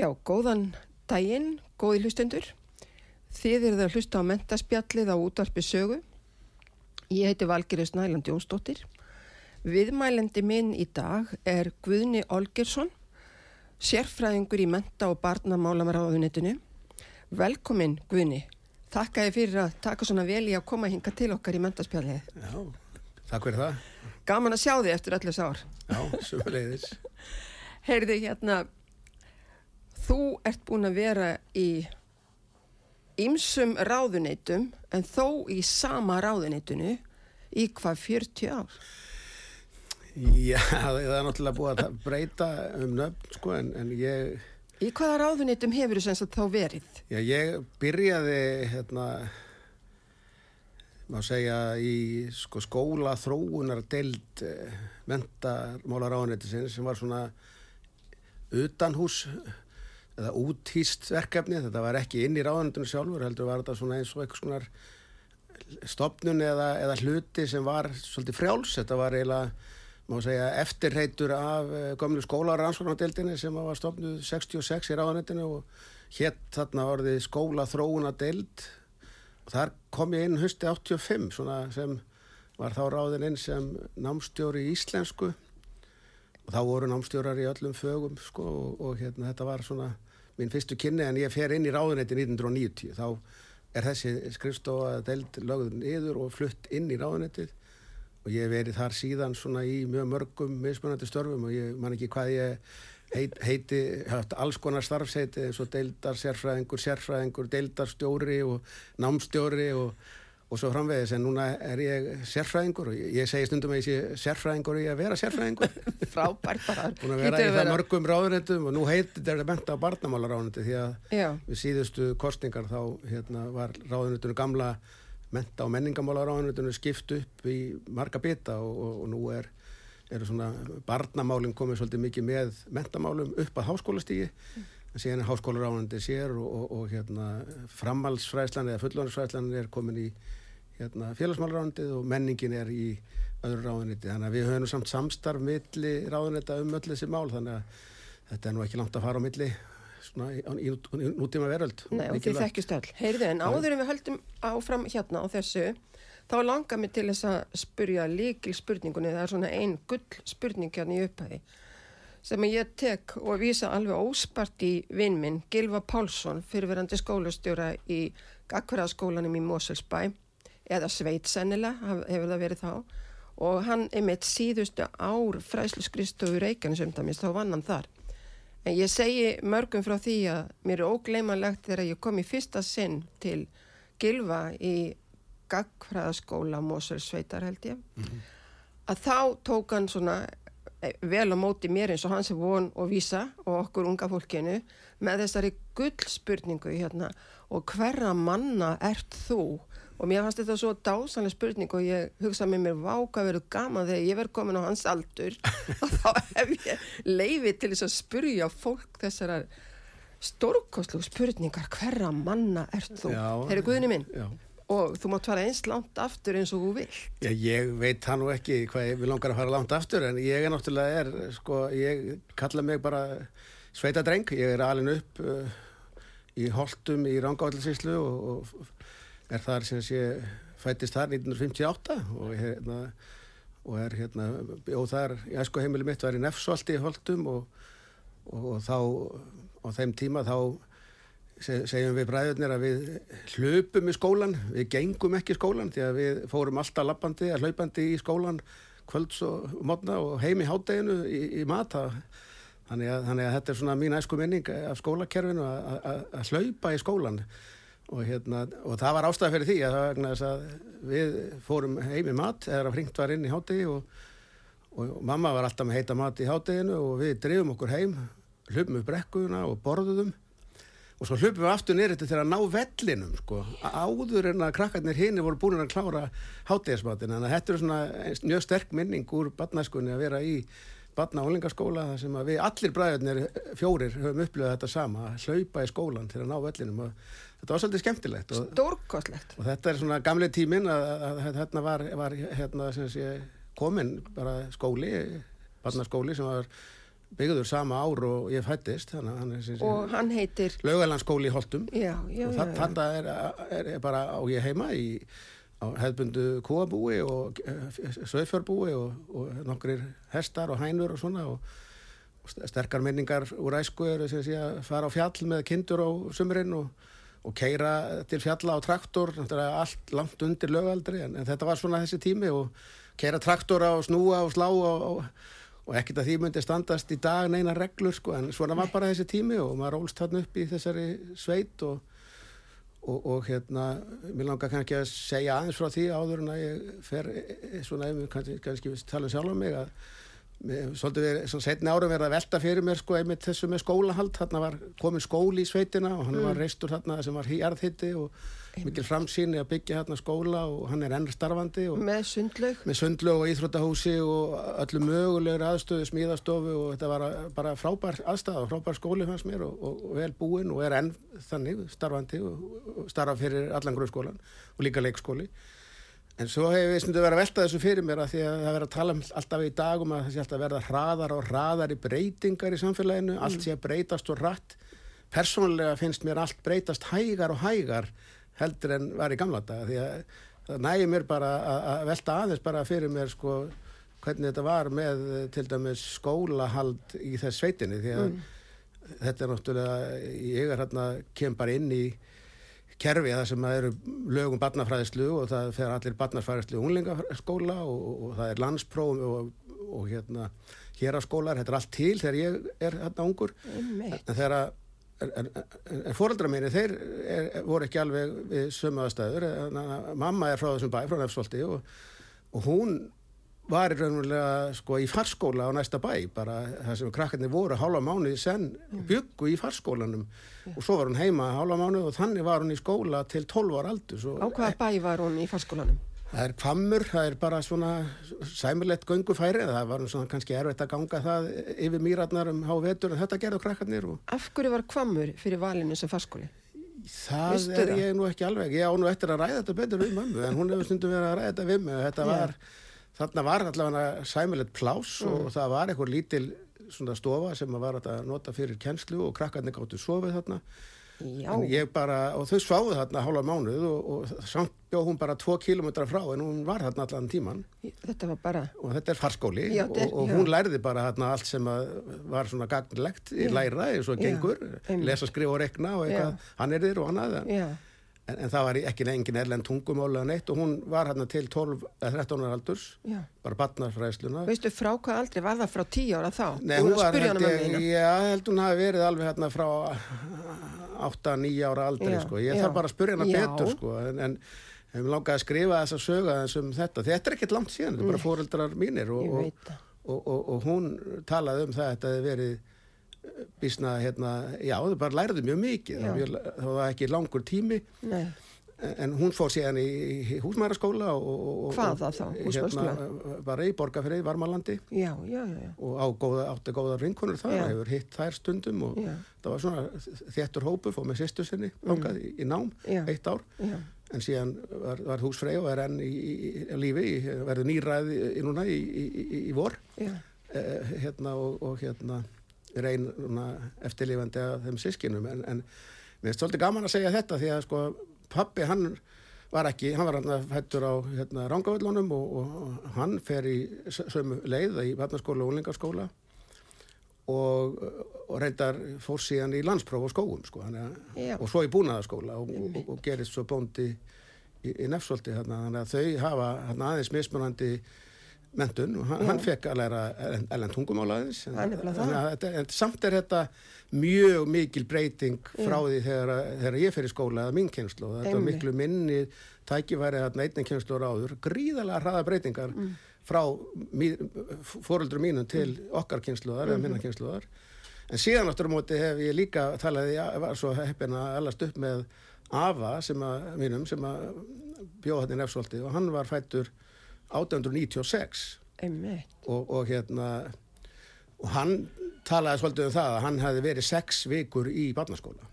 Já, góðan daginn, góði hlustendur. Þið eruð að hlusta á mentaspjallið á útvarpi sögu. Ég heiti Valgerist Næland Jónsdóttir. Viðmælendi minn í dag er Guðni Olgersson, sérfræðingur í menta- og barnamálamaraðunitinu. Velkomin Guðni. Takk að ég fyrir að taka svona vel í að koma hinga til okkar í mentaspjallið. Já, takk fyrir það. Gaman að sjá þið eftir allir sár. Já, sumulegðis. Heyrðu hérna, þú ert búin að vera í ymsum ráðuneytum en þó í sama ráðuneytinu í hvað 40 ár. Já, það er náttúrulega búið að breyta um nöfn, sko, en, en ég, Í hvaða ráðuneytum hefur þú sem sagt þá verið? já, ég byrjaði, hérna, má segja, í sko, skóla þróunar deild eh, mentamálar áhennetisins sem var svona utanhús eða úthýst verkefni, þetta var ekki inn í ráðunetinu sjálfur, heldur var þetta svona eins og eitthvað svona stopnun eða, eða hluti sem var svolítið frjáls, þetta var eiginlega má segja eftirreitur af uh, gömlu skólarannsóknardeildinni sem var stopnuð 66 í ráðanetinu og hétt þarna orðið skóla þróuna deild og þar kom ég inn hösti 85 svona sem var þá ráðin inn sem námstjóri í íslensku. Og þá voru námstjórar í öllum fögum sko og, og hérna þetta var svona minn fyrstu kynni en ég fer inn í ráðunetti 1990 þá er þessi skrifstofa deild lögð niður og flutt inn í ráðunettið og ég verið þar síðan svona í mjög mörgum mismunandi störfum og ég man ekki hvað ég heit, heiti, alls konar starfseiti eins og deildar, sérfræðingur, sérfræðingur, deildarstjóri og námstjóri og, og svo framvegis en núna er ég sérfræðingur og ég, ég segi stundum að ég sé sérfræðingur í að vera sérfræðingur. Frábært bara. búin að vera í að það mörgum ráðunetum og nú heitir þetta menta á barnamálaráðunetti því að Já, við síðustu kostningar þá hérna, var ráðunetunum gamla menta- og menningamálaráðunetunum skipt upp í marga bita og, og, og nú er, eru svona barnamálinn komið svolítið mikið með mentamálum upp að háskólastígi en síðan er háskólaráðunetti sér og, og, og hérna, framhaldsfræðslan eða fullónisfræðslan er komin í hérna, félagsmálaráðunetið og menningin er í öðru ráðunetti þannig að við höfum nú samt samstarf milli ráðunetta um öll þessi mál þannig að þetta er nú ekki langt að fara á milli svona í, í, í, í nútíma veröld Nei, og þið Mikilvægt. þekkjust öll. Heyrðu, en áður en við höldum áfram hérna á þessu, þá langar mér til þess að spurja líkil spurningunni, það er svona ein gull spurning hérna í upphæði, sem ég tek og vísa alveg óspart í vinn minn, Gilva Pálsson, fyrirverandi skólastjóra í Gagverðaskólanum í Moselsbæ, eða Sveit sennilega, hefur það verið þá, og hann einmitt síðustu ár fræslu skristofu Reykjanesumdæmis, þá vann hann þar. En ég segi mörgum frá því að mér er ógleymanlegt þegar ég kom í fyrsta sinn til Gilva í Gagfræðaskóla Moselsveitar held ég, að þá tók hann svona eh, vel á móti mér eins og hans er von og vísa og okkur unga fólkinu með þessari gullspurningu hérna og hverra manna ert þú? Og mér fannst þetta svo dásanlega spurning og ég hugsaði með mér váka verið gaman þegar ég verið komin á hans aldur og þá hef ég leiði til þess að spurja fólk þessara stórkostlu spurningar hverra manna ert þú? Þeir eru guðni minn Já. og þú mátt fara eins langt aftur eins og þú vill. Já, ég veit það nú ekki hvað ég vil langar að fara langt aftur en ég er náttúrulega er, sko, ég kalla mig bara sveita dreng, ég er alin upp uh, í Holtum í Rangávallsíslu og, og er þar sem sé fættist þar 1958 og, hérna, og er hérna, og þar í æsku heimili mitt var í Nefsvaldi í Holtum og, og, og þá á þeim tíma þá se- segjum við bræðurnir að við hlupum í skólan, við gengum ekki í skólan því að við fórum alltaf lappandi að hlaupandi í skólan kvölds og mótna og heim í hádeginu í, í mata þannig að, þannig að þetta er svona mín æsku minning af skólakerfinu að hlaupa í skólan og, hérna, og það var ástæða fyrir því að, það vegna þess að við fórum heim í mat eða að fringt var inn í hádegi og, og mamma var alltaf með heita mat í hátteginu og við drifum okkur heim, hlupum við brekkuna og borðuðum. Og svo hlupum við aftur nýrið til að ná vellinum sko, áður en að krakkarnir hinn voru búin að klára háttegismatin þannig að þetta er svona mjög sterk minning úr barnaskunni að vera í barna- og ólingaskóla þar sem að við allir bræðurnir fjórir höfum upplöðað þetta sama að hlaupa í skólan til að ná vellinum og þetta var svolítið skemmtilegt og, Stórkostlegt. og þetta er svona gamli tíminn að, að, að hérna var, var hérna sem sé komin bara skóli barnaskóli sem var byggður sama ár og ég fættist að hann er sem sé Og hann heitir, laugalanskóli í Holtum já, já, og já, þannig er, er, er bara á ég heima í hefðbundu kúabúi og söðfjörbúi og, og nokkrir hestar og hænur og svona og, og st- sterkar minningar úr æsku eru sem sé að fara á fjall með kindur á sumurinn og, og keira til fjalla á traktor allt langt undir lögaldri en, en þetta var svona þessi tími og keira traktora og snúa og slá og, og, ekkert að því myndi standast í dag neina reglur sko en svona var bara þessi tími og maður ólst þarna upp í þessari sveit og og, og hérna, mér langar kannski að segja aðeins frá því áður en að ég fer eh, svona, ef við kannski, kannski tala um sjálf um mig að svolítið verið, svona setni árum verið að velta fyrir mér sko einmitt þessu með skólahald, þarna var komin skóli í sveitina og hann var reistur þarna sem var hýjarðhitti og mikil framsýni að byggja þarna skóla og hann er enn starfandi Með sundlaug. með sundlög og íþróttahúsi og öllu mögulegur aðstöðu, smíðastofu og þetta var bara frábær aðstæða frábær skóli fannst mér og, og, og vel búinn og er enn þannig starfandi og, og starfa fyrir allan grunnskólan og líka leikskóli. En svo hefur við stundu verið að velta þessu fyrir mér að því að það verið að tala um alltaf í dag um að það sé alltaf verða hraðar og hraðar í breytingar í samfélaginu, allt sé að breytast og rætt persónulega finnst mér allt breytast hægar og hægar heldur en var í gamla daga því að það nægir mér bara að velta aðeins bara fyrir mér sko hvernig þetta var með eh, til dæmis skólahald í þess sveitinni því að þetta er náttúrulega ég er hérna kem bara inn í kerfi það sem eru lögum barnafræðislu og það fer allir barnafræðislu unglingaskóla og, og, það er landspróf og, og hérna hér á skólar, þetta er allt til þegar ég er hérna ungur Einmitt. en þegar að en, en, fóreldra minni, þeir er, voru ekki alveg við sömu aðstæður. Mamma er frá þessum bæ, frá Nefsvolti og, og hún var í raunverulega sko í farskóla á næsta bæ. Bara það sem krakkarnir voru hálfa mánuði senn byggu í farskólanum. Og svo var hún heima hálfa mánuði og þannig var hún í skóla til 12 ára aldur Á hvaða bæ var hún í farskólanum? Það er kvammur, það er bara svona sæmurlegt göngufæri það var svona kannski erfitt að ganga það yfir mýratnar um há vetur en þetta gerðu krakkarnir og Af hverju var Hvammur fyrir valinu sem farskóli? Það Veistu er það? ég nú ekki alveg, ég á nú eftir að ræða þetta betur við mömmu, en hún hefur stundum verið að ræða þetta við mig og þetta var, þarna var allavega sæmilegt plás og Mm. það var eitthvað lítil svona stofa sem að var að nota fyrir kennslu og krakkarnir gáttu sofið þarna bara, og þau sváðu þarna hálfa mánuð og, og samt bjóð hún bara tvo kilometra frá en hún var þarna allan tíman þetta var bara, og þetta er farskóli Já, og, og já. hún lærði bara þarna allt sem var svona gagnlegt í Já. læra eins og Já, gengur, einmitt. lesa, skrifa og rekna og eitthvað, hann er þér og annað en, já, en, en það var ekki engin erlend tungumál eða neitt og hún var hérna til 12 eða 13 ára aldurs já. bara batnarfræðsluna Veistu frá hvað aldrei var það frá tíu ára þá? Nei, hún að var, mína. já, held hún hafi verið alveg hérna frá 8-9 ára aldri, Já, sko. Ég þarf bara að spyrja hana Já. betur, sko, en, en hef langaði að skrifa þessa söga eins um þetta. Þetta er ekkert langt síðan, þetta er bara fóreldrar mínir og, og, og, og hún talaði um það að þetta hefði verið bísna, hérna, já, þau bara læriði mjög mikið, það var það var ekki langur tími. Nei, En hún fór síðan í, húsmæraskóla og, og- Hvaða þá, húsmæðraskóla? Hérna, bara í Borgarfrið, Varmalandi já, já, já, og á góða, átti góða vinkonur þar og hefur hitt þær stundum og það var svona þéttur hópu fór með sýstu sinni mm. í, í nám, eitt ár. Já. en síðan var, var húsfrey og er enn í, í, í lífi, verður nýræði núna í, í, í, í vor. Já. eh, hérna og, og hérna reyn eftirlifandi af þeim sískinum en, en mér finnst svolítið gaman að segja þetta því að sko pappi hann var ekki, hann var hann fættur á hérna, Rangavöllunum og, og, hann fer í sömu leið í vatnaskóla og úlingaskóla og, og reyndar fór síðan í landspróf og skóum sko, og svo í búnaðaskóla og, og, gerist svo bóndi í, í nefnsolti þannig að þau hafa hérna, aðeins mismunandi mentun og hann, hann fekk að læra ellen tungumál aðeins. En, að þetta- en samt er þetta mjög mikil breyting frá Já. því þegar, þegar ég fer í skóla eða mín kynslu og þetta var miklu minni tækifæri þarna einnig kynslu áður. Gríðalega hraða breytingar Mm. frá fóröldur mínum til okkar kynsluðar eða minna kynsluðar en síðan áttur á móti hef ég líka talaði, ég var svo heppin að allast upp með Ava sem að mínum sem að bjóða þetta í nefnsvolti og hann var fættur 1896 og, og hérna og hann talaði svolítið um það að hann hefði verið sex vikur í barnaskóla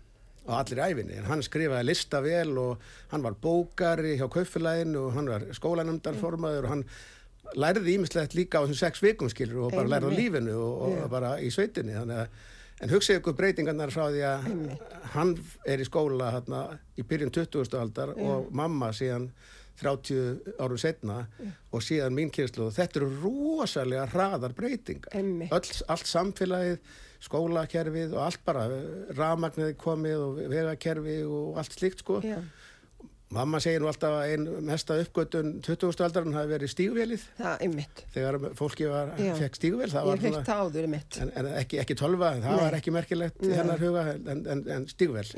á allir æfinni, en hann skrifaði listavel og hann var bókari hjá kaufélaginu og hann var skólanumdarformaður og hann læriði ímislegt líka á þessum sex vikum skilur og bara lærði á lífinu og, og yeah. bara í sveitinni þannig að En hugsaðu ykkur breytingarnar frá því að hann er í skóla hérna, í byrjun 20. aldar yeah. og mamma síðan 30 árum setna yeah. og síðan mín kynslu. Þetta eru rosalega hraðar breytingar. Öll, allt samfélagið skólakerfið og allt bara rafmagniði komið og vegakerfi og allt slikt sko Já. Mamma segir nú alltaf að einn mesta uppgötun 20. aldarinn hafi verið stígvelið. Þegar fólki var, fekk stígvel. Það áður er mitt. En, en ekki, ekki tölva, það Nei. var ekki merkilegt hennar huga en, en, en stígvel.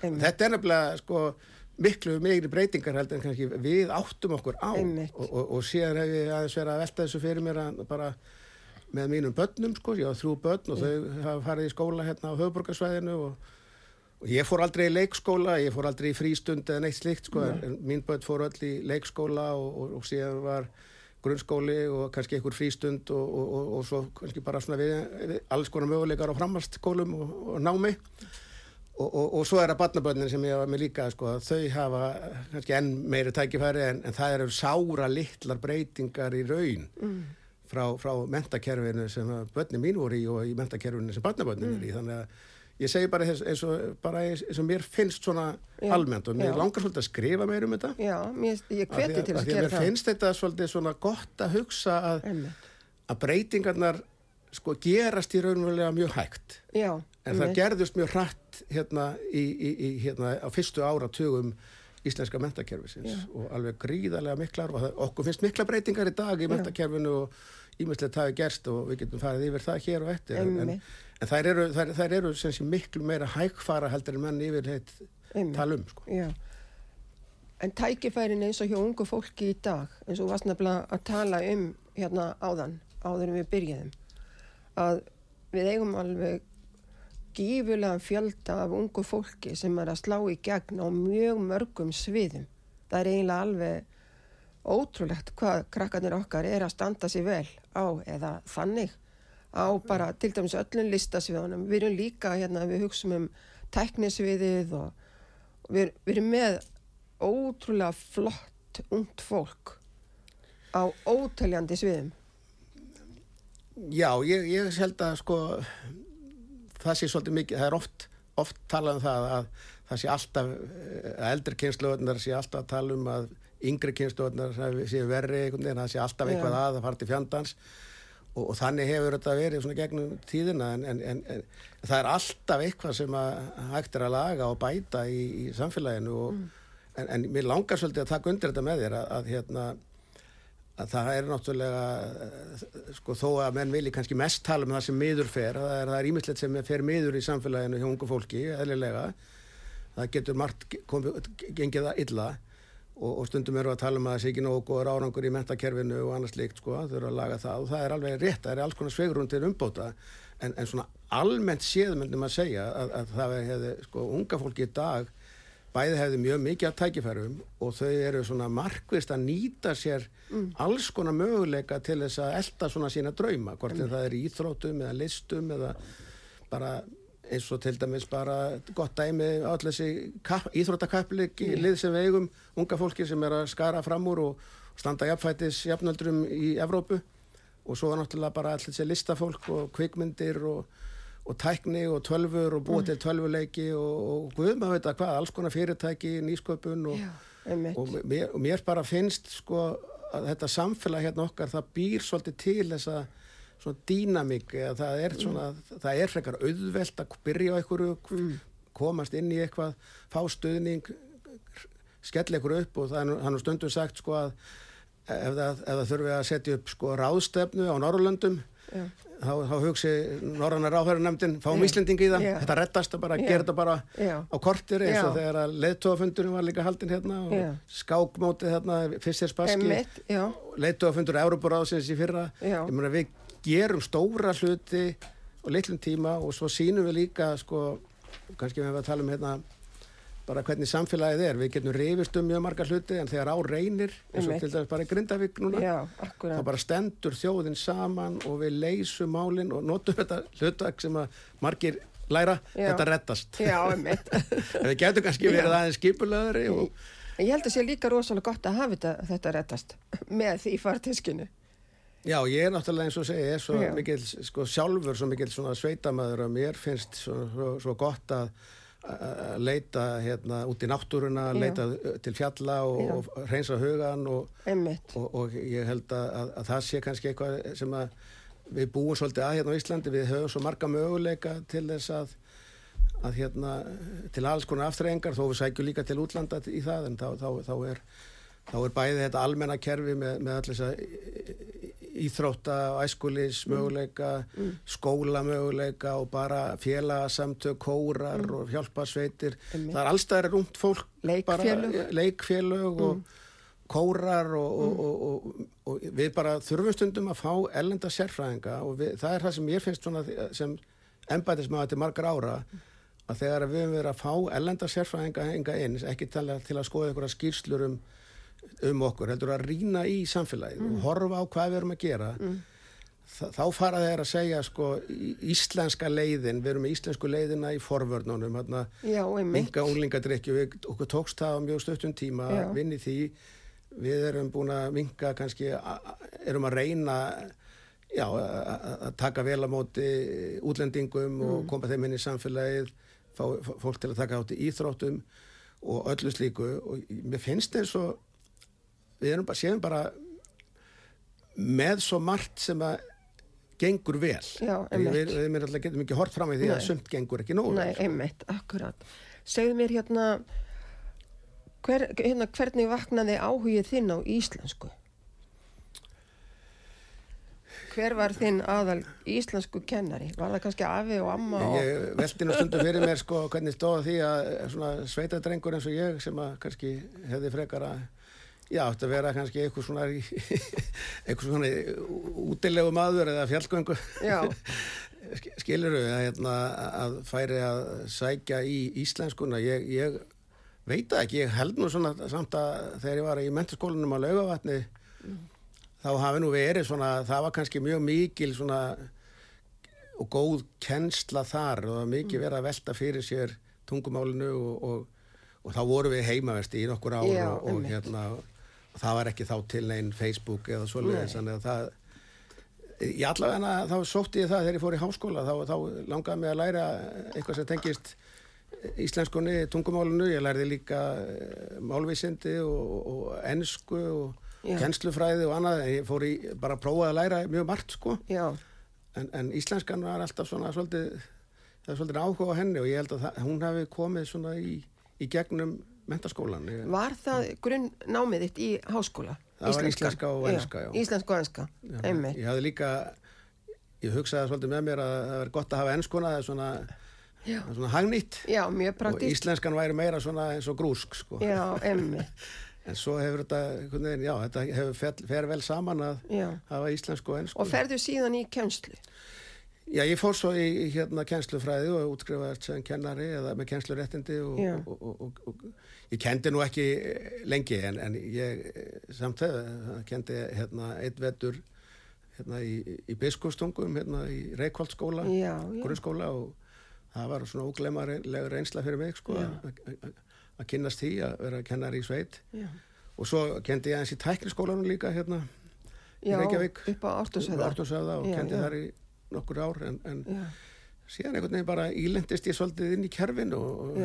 Þetta er nefnilega sko miklu meiri breytingar heldur en kannski við áttum okkur á. Og, og, og síðan hef ég aðeins verið að velta þessu fyrir mér að bara með mínum börnum sko, ég á þrjú börn og þau hafa farið í skóla hérna á höfuborgarsvæðinu og, og ég fór aldrei í leikskóla, ég fór aldrei í frístund eða neitt slikt sko, en mín börn fór öll í leikskóla og, og, og síðan var grunnskóli og kannski einhver frístund og svo kannski bara svona við, við alls konar möguleikar á framhaldsskólum og námi og svo er það barnabönnin sem ég var með líka sko, þau hafa kannski enn meiri tækifæri en, en það eru sára litlar breytingar í raun mm. frá, frá mentakerfinu sem börni mín voru í og í mentakerfinu sem barnabörnum mm. er í þannig að ég segi bara eins og, bara eins og mér finnst svona já, almennt og mér já. langar svolítið að skrifa meir um þetta. Já, mér, ég hveti til að, að gera það. Mér finnst þetta svolítið svona gott að hugsa að, að breytingarnar sko gerast í raunverulega mjög hægt. Já, en það gerðust mjög hrætt hérna, í, í, í, hérna á fyrstu áratugum íslenska mentakerfisins og alveg gríðarlega miklar og okkur finnst mikla breytingar í dag í mentakerfinu og ímestlega það er gerst og við getum farið yfir það hér og eftir en, en þær eru, þær, þær eru sé, miklu meira hægfara heldur en menn yfir heitt talum sko. En tækifærin eins og hjá ungu fólki í dag eins og varst nefnilega að tala um hérna áðan, áður en við byrjaðum að við eigum alveg gífulega fjölda af ungu fólki sem er að slá í gegn á mjög mörgum sviðum. Það er eiginlega alveg ótrúlegt hvað krakkarnir okkar er að standa sér vel á eða þannig á bara til dæmis öllum listasviðunum. Við erum líka hérna, við hugsaum um tæknisviðið og við, við erum með ótrúlega flott ungt fólk á ótaljandi sviðum. Já, ég, ég held að sko það sé svolítið mikið, það er oft, oft talað um það að það sé alltaf, að eldri kynsluðunar sé alltaf að tala um að yngri kynsluðunar sé verri einhvern veginn, það sé alltaf eitthvað yeah. að það fara til fjandans og, og þannig hefur þetta verið svona gegnum tíðina en, en, en, en það er alltaf eitthvað sem að hægt er að laga og bæta í, í samfélaginu og, mm. en mér langar svolítið að taka undir þetta með þér að, að hérna að það er náttúrulega sko þó að menn vilji kannski mest tala um það sem miður fer, það er ímislegt sem fer miður í samfélaginu hjá ungu fólki eðlilega, það getur margt komið, gengið það illa og, og stundum eru að tala um að það sé ekki nógu góður árangur í mentakerfinu og annars líkt sko, þau eru að laga það. Og það er alveg rétt, það er alls konar svegrun til umbóta. En, en svona almennt séðmyndum að segja að, að það hefði sko unga fólki í dag bæði hefði mjög mikið að tækifærum og þau eru svona markvist að nýta sér mm. alls konar möguleika til þess að elda svona sína drauma, hvort mm. það er íþrótum eða listum eða bara eins og til dæmis bara gott dæmi allir þessi íþrótakapplik mm. lið sem við eigum, unga fólki sem er að skara fram úr og standa jafnfætis jafnöldrum í Evrópu og svo er náttúrulega bara allir þessi listafólk og kvikmyndir og og tækni og tölfur og búið mm. til tölvuleiki og, og guðum að veit að hvað, alls konar fyrirtæki, nýsköpun og, Já, og, mér, og mér bara finnst sko að þetta samfélag hérna okkar það býr svolítið til þessa svona dýnamík það er svona, mm. það er frekar auðvelt að byrja á einhverju, mm. komast inn í eitthvað, fá stuðning skell einhverju upp og það er stundum sagt sko að ef það, ef það þurfi að setja upp sko ráðstefnu á Norrlöndum. Þá, þá hugsi Norrannar áhverjarnefndin fáum. Íslendingi í það, Já. þetta reddast að bara gera þetta bara Já. á kortir eins og þegar að leðtóafundurinn var líka haldin hérna og Já. skákmótið hérna fyrst er spaski leðtóafundur Európaráðsins í fyrra ég meina við gerum stóra hluti og litlum tíma og svo sínum við líka sko, kannski við hefum að tala um hérna bara hvernig samfélagið er við getum rifist um mjög marga hluti en þegar á reynir eins og til dæmis bara í Grindavík núna já, þá bara stendur þjóðin saman og við leysum málin og notum þetta hlutak sem að margir læra, Já. þetta reddast Já, einmitt. en við getum kannski verið aðeins skipulöðri og Ég held að sé líka rosalega gott að hafa þetta, þetta rettast með því fartiskinu. já, ég er náttúrulega eins og segi, ég er svo Já. mikil, sko sjálfur svo mikil sveitamæður að mér finnst svo, svo, svo gott að að leita hérna út í náttúruna, Já. leita til fjalla og, og reynsa hugan og, og, og ég held að, að, að það sé kannski eitthvað sem að við búum svolítið að hérna á Íslandi, við höfum svo marga möguleika til þess að, að hérna, til alls konar aftreyingar þó við sækjum líka til útlanda í það en þá, þá, þá, er, þá er bæði þetta almenna kerfi með, með allir þess að íþrótta, æskulis möguleika, skóla möguleika og bara félagasamtök, kórar og hjálparsveitir. Einmitt. það er allstæðar rúmt fólk Leikfélög. bara, leikfélög. og kórar og, og, og, og, og við bara þurfum stundum að fá ellenda sérfræðinga og við, það er það sem ég finnst svona sem embætismæða til margar ára að þegar við höfum verið að fá ellenda sérfræðinga enga inn, ekki tala til að skoða einhverja skýrslur um, um okkur, heldur að rýna í samfélagið og horfa á hvað við erum að gera. Þa, þá fara þeir að segja sko íslenska leiðin, við erum með íslensku leiðina í forvörnunum, hérna minga unglingadrykju, okkur tókst það á mjög stöttum tíma Já. vinni því. Við erum búin að minga kannski, erum að reyna já, að taka vel á móti útlendingum Mm. og koma þeim inn í samfélagið fá fólk til að taka átt í íþróttum og öllu slíku. Og mér finnst eins og við bara, séum bara með svo margt sem að gengur vel Já, við, við getum ekki hort fram í því Nei. að sumt gengur ekki nógu Nei, sko. einmitt, akkurat. Segðu mér hérna, hver, hérna hvernig vaknaði áhugið þinn á íslensku? Hver var þinn aðal íslensku kennari? Var það kannski afi og amma? Og... Ég veldi nú stundum fyrir mér sko hvernig stóða því að svona sveitadrengur eins og ég sem að kannski hefði frekar að já, að vera kannski eitthvað svona eitthvað svona útilegu maður eða fjallgöngu. Já. skiluru að, hérna, að færi að sækja í íslenskuna ég, ég veit ekki, ég held nú svona samt að þegar ég var í mentaskólanum á laugavatni þá hafi nú verið svona, það var kannski mjög mikil svona og góð kennsla þar og það var mikið verið að velta fyrir sér tungumálinu og, og, og þá voru við heimaversti í nokkur ár Já, og, og hérna það var ekki þá til neinn Facebook eða svoleiðis, þannig að það í allavega þá sótti ég það þegar ég fór í háskóla þá, þá langaði mig að læra eitthvað sem tengist íslenskunni, tungumálinu, ég lærði líka eh, málvísindi og, og ensku og Já. kennslufræði og annað ég fór í, bara að prófa að læra mjög margt sko. En, en íslenskan var alltaf svona svolítið, það er svolítið áhuga á henni og ég held að það, hún hafi komið svona í, í gegnum mentaskólan ég, var það grunnnámið þitt í háskóla? Það var Íslenska? íslenska og enska, já. Íslenska og enska, Já, einmitt. ég hafði líka ég hugsaði svolítið með mér að það er gott að hafa enskuna það er svona, Já. er svona hagnýtt Já, mjög og íslenskan væri meira svona eins og grúsk sko. Já, einmitt. en svo hefur þetta, já, þetta hefur fer, fer vel saman að Já. hafa íslensku og ensku Og ferðu síðan í kennslu? Já, ég fór svo í, hérna kennslufræði og útskrifaðist sem kennari eða með Já. og, og, og, og ég kendi nú ekki eh, lengi en, en ég eh, samt þegar kendi hérna eitt vetur hérna í, í biskustungum hérna í já. grunnskóla og það var svona óglemalega reynsla fyrir mig sko að- kynnast því að vera kennari í sveit Já. og svo kendi ég eins í tækniskólanum líka hérna í Já, Reykjavík upp á. Ártúnshöfða og kendi já. þar í nokkur ár en, en síðan einhvern veginn bara ílendist ég svolítið inn í kerfinu og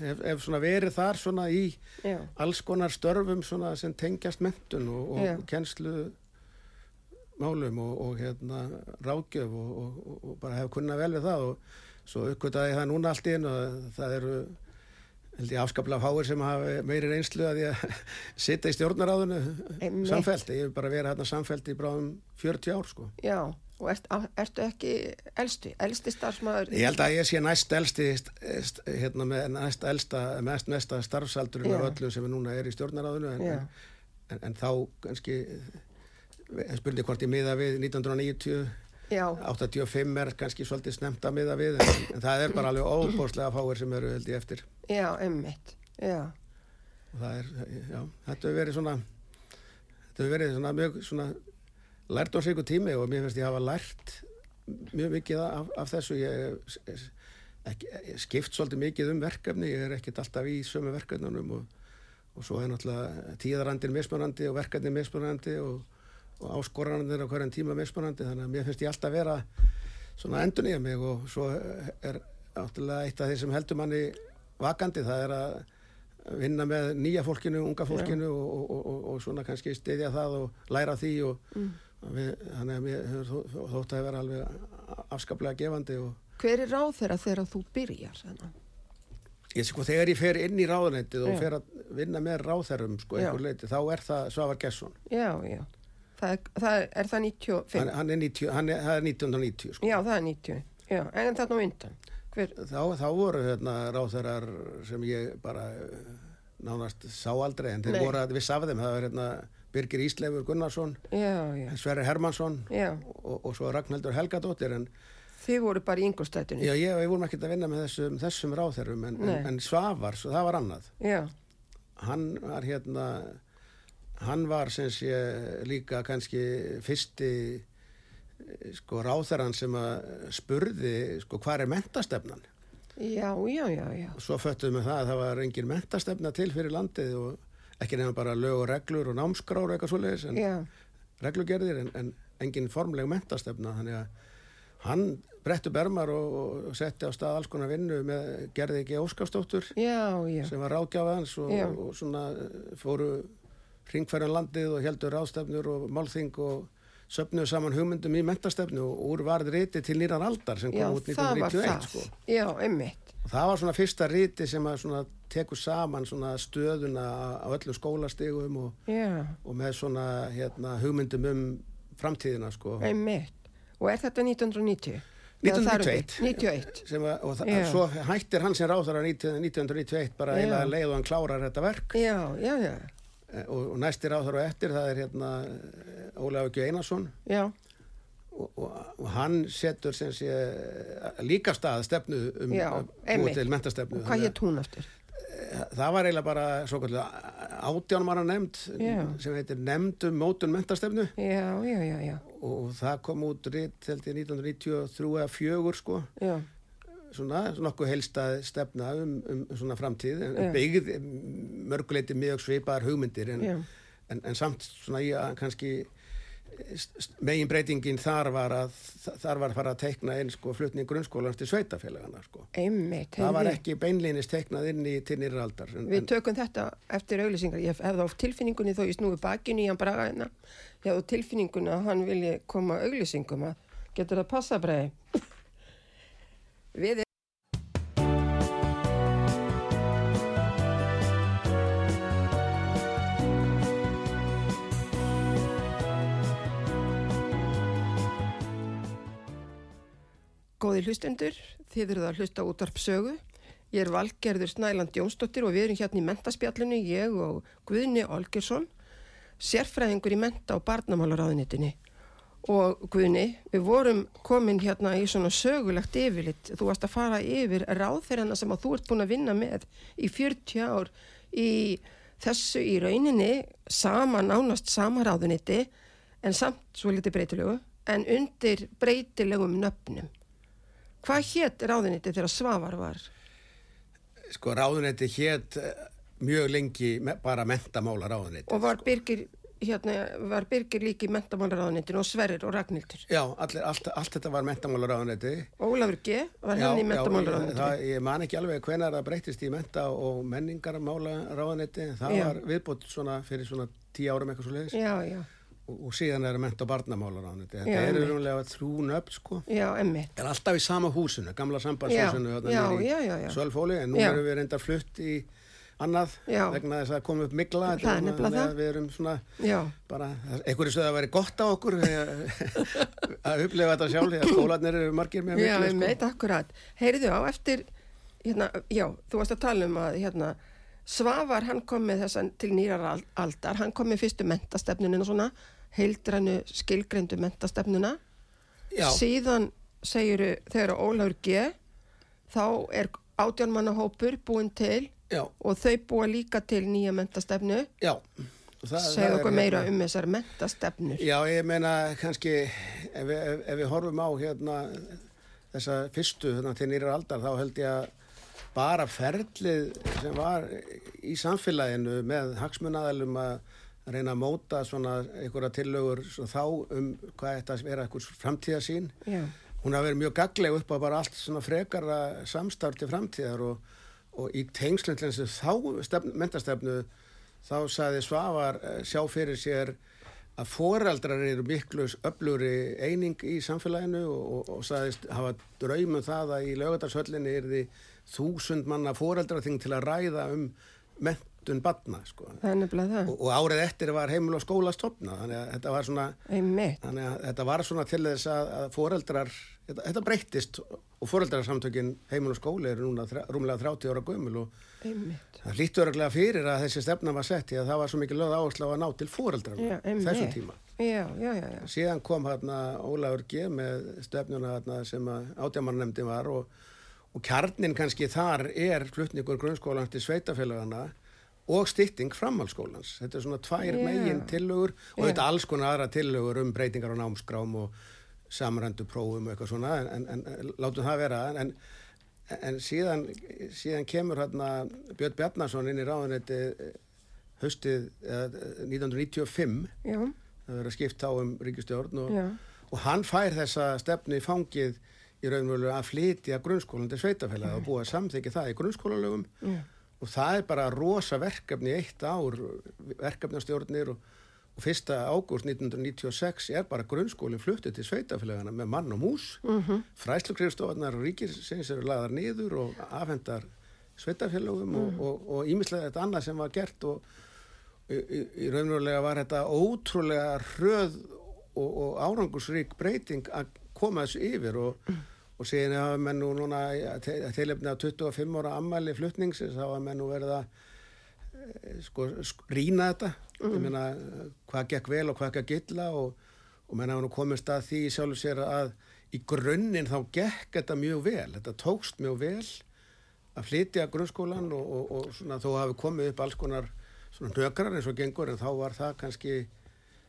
hef, hef svona verið þar svona í já, alls konar störfum svona sem tengjast mentun og, og Já. kennslu málum og, og hérna ráðgjöf og, og, bara hef kunnað vel við það og svo uppgötaði ég það núna allt einu og það eru held ég afskaplega fáir sem hafa meiri reynslu að ég að sitja í stjórnaráðinu samfelt, ég hef bara verið hérna samfelt í bráðum 40 ár sko. Já, Og ert, ertu ekki elstu, elsti starfsmæður? Ég held að ég sé næst elsti, st- hérna með næst elsta, mest mesta starfsaldurinn Já. af öllum sem núna er í stjórnaráðinu en, Já. en, en þá kannski spurning hvort ég miða við 1990 Já, 85 er kannski svolítið snemt að miða við en, en það er bara alveg óbúrslega fáir sem eru held ég eftir já, er, já, þetta hefur verið svona þetta hefur verið svona mjög svona lært á sig ykkur tími og mér finnst ég hafa lært mjög mikið af, af þessu ég, ég, ekki, ég skipt svolítið mikið um verkefni, ég er ekkert alltaf í sömu verkefnunum og, og svo er náttúrulega tíðarandin mismunandi og verkefni mismunandi og, og áskoranir á hverjan tíma mismunandi þannig að mér finnst ég alltaf vera svona endur nýja mig og svo er náttúrulega eitt af því sem heldur manni vakandi það er að vinna með nýja fólkinu, unga fólkinu og, og, og, og, og svona kannski styðja það og læra því og mm. Við, þannig að mér hefur þó- þó- þótt að vera alveg afskaplega gefandi og hver er ráð þeirra þegar þú byrjar ég sko þegar ég fer inn í ráðuneytið og fer að vinna með ráðherrum sko leiti, þá er það Svavar Gesson Já, já, það er það, er, er það 95? hann, hann, er 90, hann er, það er 1990 sko. Já, það er 90, já, en þarna á undan, hver, þá, þá voru hérna ráðherrar sem ég bara nánast sá aldrei en þeir Nei. voru að viss af þeim það var hérna Birgir Ísleifur Gunnarsson Sverri Hermansson og, og svo Ragnhildur Helgadóttir en þið voru bara í yngurstættunni, já, ég, við vorum ekkert að vinna með þessum, þessum ráðherrum en, en, en Svavar, svo það var annað. Já, hann var hérna hann var sem sé líka kannski fyrsti eh, sko ráðherran sem að spurði sko hvað er mentastefnan já, já, já, já, og svo föttuðum við það að það var engin mentastefna til fyrir landið og ekki nefnum bara lög og reglur og námskrár og eitthvað svoleiðis en já, reglugerðir en, en engin formleg mentastefna þannig að hann brettu bermar og, og setti á stað alls konar vinnu með gerði ekki já, sem var ráðgjafa hans og, og svona fóru ringferðan landið og heldur ráðstefnur og málþing og söfnuðu saman hugmyndum í mentastefnu og úr varð riti til nýran aldar sem já, kom út það var 1991 það, sko. já, emmitt, og það var svona fyrsta riti sem að svona tekur saman svona stöðuna á öllu skólastigum og, já, og með svona hérna, hugmyndum um framtíðina sko. emmitt, og er þetta 1990? Eða þar um bil? 1991 91, sem að, og það, Já. svo hættir hann sem ráðara 1991 bara Já. eiginlega leið og hann klárar þetta verk já, já, já, Eh, og, og næsti ráðara eftir það er hérna eh, Ólafur Gjö Einarsson. Já, og, og, og hann setur sé eh, líka stað stefnu um Já, að einmitt. til mentastefnu og hvað hétt hún? Eh, það var eiginlega bara svo kallu átjánmanna nefnd Já. sem heitir nefndum mótun mentastefnu Já, já, já, já, og það kom út ritt held ég 1993 eða 4 sko. Já, svona, svona okkur helstað stefna um, um svona framtíð en Já. byggð mörguleiti mjög svipaðar hugmyndir en, en, en samt svona í að kannski megin breytingin þar var að þar var að fara að teikna inn sko flutning grunnskólans til sveitafélagana sko emmitt, það var ekki beinlínis teiknað inn í til nýra aldar en, Við en, tökum þetta eftir auglýsingar. Ég hef það á tilfinningunni þó ég snúi bakinu í hann braga hérna. Ég hef á tilfinningunni að hann vilji koma að auglýsingum að getur það passa breiði. Við Góði hlustendur, þið eruð að hlusta útvarp sögu. Ég er Valgerður Snæland Jónsdóttir og við erum hérna í mentaspjallinu, ég og Guðni Olgersson, sérfræðingur í menta- og barnamálaráðunitinni. Og Guðni, við vorum komin hérna í svona sögulegt yfirlitt. Þú varst að fara yfir ráðferðana sem að þú ert búin að vinna með í 40 ár í þessu í rauninni sama nánast sama ráðuniti en samt svo litið breytilegu en undir breytilegum nöfnum. Hvað hétt ráðuniti þegar Svavar var? sko ráðunetti hétt mjög lengi bara mentamála ráðunetti Og var Birgir, hérna, var Birgir líki í mentamálaráðunitinu og Sverrir og Ragnhildur. já, allir, allt, allt þetta var mentamála ráðunetti Ólafur G. var Já, henni í já, ég, mentamálaráðunitinu. það, ég man ekki alveg hvenar það breytist í menta og menningarmála ráðanetti það Já. var viðbútt svona fyrir svona tíu árum eitthvað svo leiðis Já, já, og, síðan er menta og barnamála ráðanetti þetta Já, eru rúnlega þrjú nöfn sko já, emmitt. er alltaf í sama húsinu, gamla sambandshúsinu Já, já, já, já, já. Sölvfóli, en nú Já. erum við reyndar flutt í annað Já. vegna þess að koma upp mikla Það er það. við erum svona Já, bara, einhverju sögðu að væri gott á okkur að upplefa þetta sjálf því að skólanir eru margir með Já, miklu ég meit akkurat. Heyrðu á eftir, hérna, já, þú varst að tala um að, hérna, Svavar, hann kom með þessan til nýrar al- aldar, hann kom með fyrstu mentastefnunina svona, heildrænu skilgreindu mentastefnuna. Já, Síðan segiru þegar Ólafur G, þá er átjánmannahópur búin til já, og þau búa líka til nýja mentastefnu. já. Er okkur meira hérna- um þessar mentastefnur. Já, ég meina kannski ef ef, ef við horfum á hérna þessa fyrstu hérna, til nýrar aldar þá held ég að bara ferlið sem var í samfélaginu með hagsmunnaðalum að reyna að móta svona einhverja tillögur svona þá um hvað þetta að vera einhvers framtíðasín Já, hún hafi verið mjög gagleg upp á bara allt svona frekara samstarf til framtíðar og, og í þessu þá stefn, mentastefnu þá saði Svavar eh, sjá fyrir sér að foreldrar eru miklu öfluri eining í samfélaginu og, og, og saðist hafa draumum það að í lögadagsöllinni er því þúsund manna foreldraþing til að ræða um mentun badna sko. og, og árið eftir var heimil og skóla stopna þannig að þetta var svona að þetta var svona til þess að, að foreldrar, þetta, þetta breyttist og foreldrarsamtökin heimil og skóli eru núna þrjá, rúmlega 30 ára gömul og Einmitt. það hlýttu örglega fyrir að þessi stefna var sett í að það var svo mikið lögð áherslu að ná til einmitt. þessum tíma. Já, já, já, já. Síðan kom hérna Ólafur G með stefnuna hérna sem átjámannemndi var og, og kjarnin kannski þar er flutningur grunnskólans til sveitafélagana og stytting framhalskólans. Þetta er svona tvær Já. megin tillögur og Já. þetta alls konar aðra tillögur um breytingar á námskrám og samrændu prófum og eitthvað svona en, en, en látum það vera en, en síðan, síðan kemur hérna Björn Bjarnason inn í ráðunetti höstið eh, 1995 Já, það verður að skipta á um ríkistjórn og, og hann fær þessa stefnu í fangið í raunverulega að flytja grunnskólan til sveitafélag og búa að samþykja það í grunnskólalögum. Já. og það er bara rosa verkefni eitt ár, verkefnastjórnir og, og fyrsta ágúst 1996 er bara grunnskólinn fluttið til sveitafélagana með mann og mús. Mm -hmm. fræslukrifstofarnar og ríkisins eru lagðar niður og afhendar sveitafélagum og- og ímislega þetta annað sem var gert og í, í, í raunverulega var þetta ótrúlega hröð og, og árangusrík breyting að koma þessu yfir og, og síðan hafa menn nú núna tilefni af 25 ára ammæli flutningsins hafa menn nú verið að eh, sko, sk- rýna þetta. Ég meina hvað gekk vel og hvað gekk illa og, og menn hafa nú komist að því sjálfur sér að í grunninn þá gekk þetta mjög vel. Þetta tókst mjög vel að flytja grunnskólan og, og, og svona, þó hafi komið upp alls konar svona hnökrar eins og gengur en þá var það kannski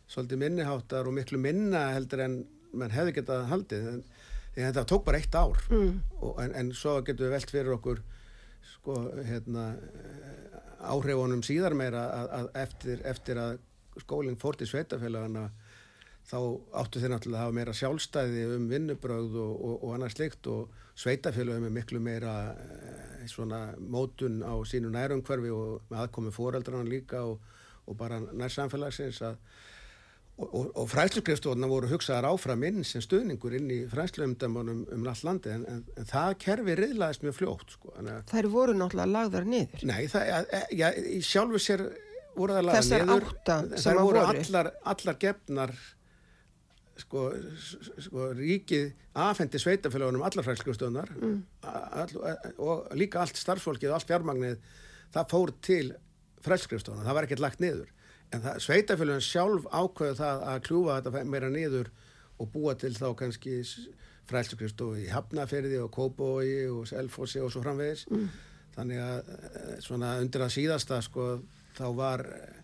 svolítið minniháttar og miklu minna heldur en mann hefði getað haldið. En, en þetta tók bara eitt ár mm. og, en, en svo getum við velt fyrir okkur sko hérna eh, áhrifunum síðar meira að, að eftir, eftir að skólinn fór til sveitafélagana þá áttu þeir náttúrulega að hafa meira sjálfstæði um vinnubröð og, og, og annað slikt og sveitafélagum er miklu meira eh, svona mótun á sínu nærumhverfi og með aðkomi fóreldrana líka og, og bara nær samfélagsins að og, og, og fræslukrifstofna voru hugsaðar áfram inn sem stuðningur inn í fræsluumdæmunum um allt landi en, en, en það kerfi riðlaðist mjög fljótt sko. Þær voru náttúrulega lagðar niður. Nei, það, ja, ja, í sjálfu sér voru það laga Þessar niður. að voru voru. allar, allar gefnar sko, sko ríkið afhendi sveitafélagunum allar fræksklustöðunar mm. og líka allt starfsfólkið og allt fjármagnið það fór til frækskrifstofuna, það var ekkert lagt niður en það, sveitafélagun sjálf ákveðu það að kljúfa þetta meira niður og búa til þá kannski frækskrifstofu í Hafnaferði og Kópói og Selfossi og svo framvegis mm. þannig að eh, svona undir að síðasta sko þá var eh,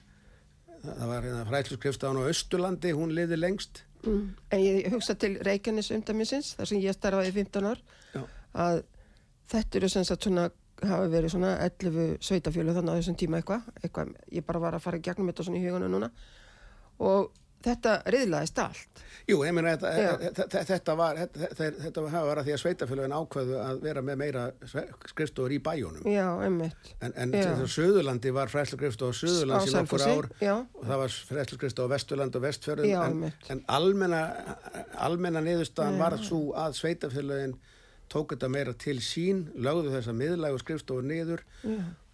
það var hérna frækskrifstofun á Östurlandi, hún liði lengst Mm. En ég hugsa til Reykjanes umdæmisins, þar sem ég starfaði í 15 ár, Já. að þetta eru sem sagt svona, hafa verið svona 11 sveitafjölu þannig á þessum tíma eitthvað, eitthvað, ég bara var að fara í gegnum þetta svona í hugunum núna. Og þetta riðlaðist allt. Jú, ég meina þetta, þetta, þetta var þetta, þetta, þetta hafa verið að því að sveitafélagin ákveðu að vera með meira skrifstofur í bæjónum Já, einmitt. en, en þessu Suðurlandi var Suðurlands í Á nokkur Selfossi, ár. já. og það var fræslugrifstof Vesturland og Vestfjörðum en, en almenna, almenna niðurstaðan var svo að sveitafélagin tók þetta meira til sín lögðu þessa miðlægu skrifstofur niður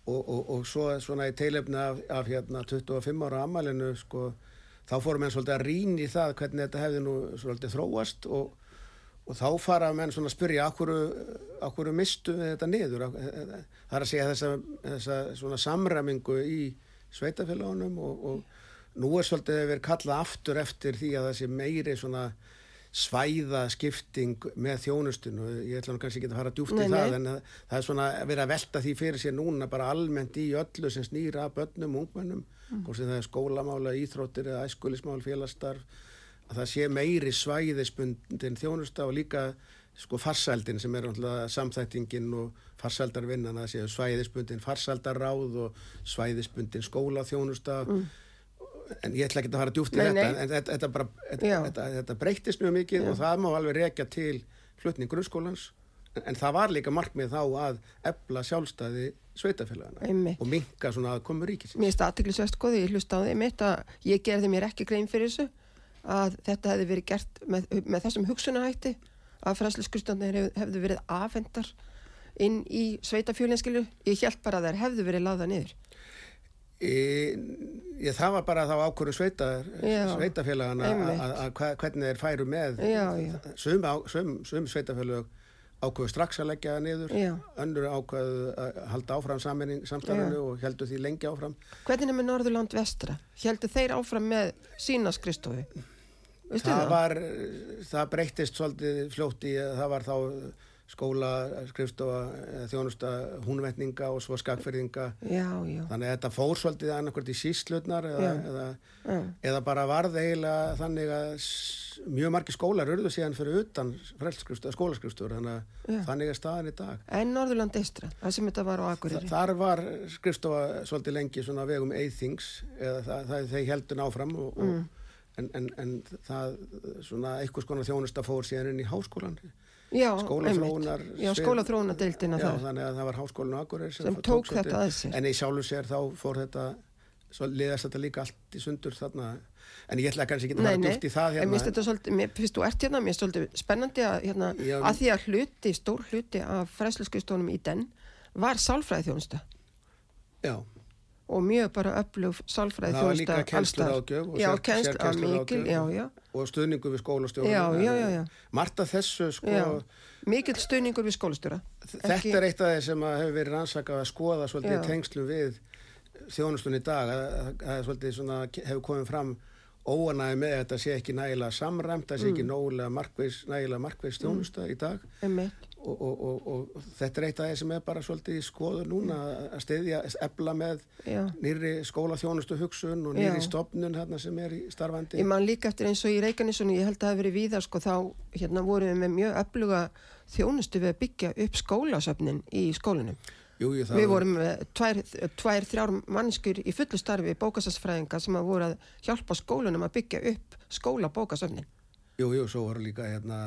og, og, og svo svona í teilefni af, af hérna 25 ára ammælinu sko þá fórum menn svolítið að rýna í það hvernig þetta hefði nú svolítið þróast og, og þá fara menn svona að spyrja okkur, mistu við þetta niður? Það er að segja þessa, þessa svona samræmingu í sveitafélagunum og, og nú er svolítið að vera kallað aftur eftir því að það sé meiri svona svæðaskipting með þjónustinu ég ætla nú kannski ekki að fara djúft í það en það er svona að vera að velta því fyrir sér núna bara almennt í öllu sem snýra bönnum, ungmennum. Mm. hvort sem það er skólamála, íþróttir eða æskulismál, félagstarf. Að það sé meiri svæðispundin þjónusta og líka sko farsældin sem er samþættingin og farsældarvinnan að séu svæðispundin farsældarráð og svæðispundin skólaþjónusta. Mm en ég ætla ekki að fara djúft í þetta en þetta, þetta, bara, þetta, þetta breytist mjög mikið Já. og það má alveg rekja til flutning grunnskólans en, en það var líka markmið þá að ebla sjálfstæði sveitafélagana og minka svona að komu ríkisins. Mér aðtiklisvægt góði, ég hlusta á því mitt að ég gerði mér ekki grein fyrir þessu að þetta hefði verið gert með, með þessum hugsunahætti að fræsliskurstanir hef, hefðu verið afhendar inn í sveitafjölinskilu ég held bara að þær hefðu verið láða niður Ég, það var bara þá ákvöru sveita, sveitafélagana að hvernig þeir færu með já, já. Sum, sum, sum sveitafélag ákvöðu strax að leggja það niður já. önnur ákvöðu að halda áfram samstæðinu og heldur því lengi áfram Hvernig er með Norðurland vestra? Heldur þeir áfram með sína skristofi? Það, það var það breytist svolítið fljótt í það var þá skóla, skrifstofa, þjónusta, húnvetninga og svo skakferðinga. Já, já. Þannig að þetta fór svolítið annarkvært í síslutnar eða, eða, eða bara varð eiginlega þannig að mjög margi skólar urðu síðan fyrir utan skólaskrifstofur, þannig, þannig er staðan í dag. En Norðurland Eistra, það sem þetta var á Akureyri? Þar var skrifstofa svolítið lengi svona vegum eithings, eða það, það þeir heldun áfram og, mm. og, en, en, en það svona einhvers konar þjónusta fór síðan inn í háskólan skólaþróunar skólaþróunadeildina það. þannig að það var háskólinu Akureyri sem, sem tók, tók þetta að sér. En í sjálfu sér þá fór þetta svo liðast þetta líka allt í sundur þarna. En ég ætla kannski ekki að fara djúft í það hérna. en svolítið, mér finnst þú ert hérna mér finnst þetta spennandi að, hérna, Já, að því að hluti, stór hluti af fræsluskuðstónum í den var sálfræði þjónusta Já og mjög bara öflug sálfræði þjónusta það var líka kennstur ágjöf og stuðningu við skólastjóra. Marta þessu sko já. mikil stuðningur við skólastjóra. Þetta Ekki... er eitt af þeir sem hefur verið rannsakað að skoða svolítið tengslu við þjónustun í dag að það hefur komið fram óanæði með að þetta sé ekki nægilega samræmt, það sé ekki mm. nægilega markveis þjónusta mm. í dag og, og, og, og þetta er eitt af það sem er bara svolítið í skoðu núna að stiðja, ebla með Já. nýri skóla þjónustu hugsun og nýri Já. stopnun hérna sem er í starfandi. Ég man líka eftir eins og í Reykjanesunni, ég held að það hefur verið víðar sko þá hérna vorum við með mjög ebluga þjónustu við að byggja upp skólasöfnin í skólinum. Jú, jú, við vorum tvær, tvær þrjár mannskur í fullu starfi bókasastfræðinga sem að voru að hjálpa skólunum að byggja upp skóla bókasöfnin Jú, jú, svo voru líka hérna,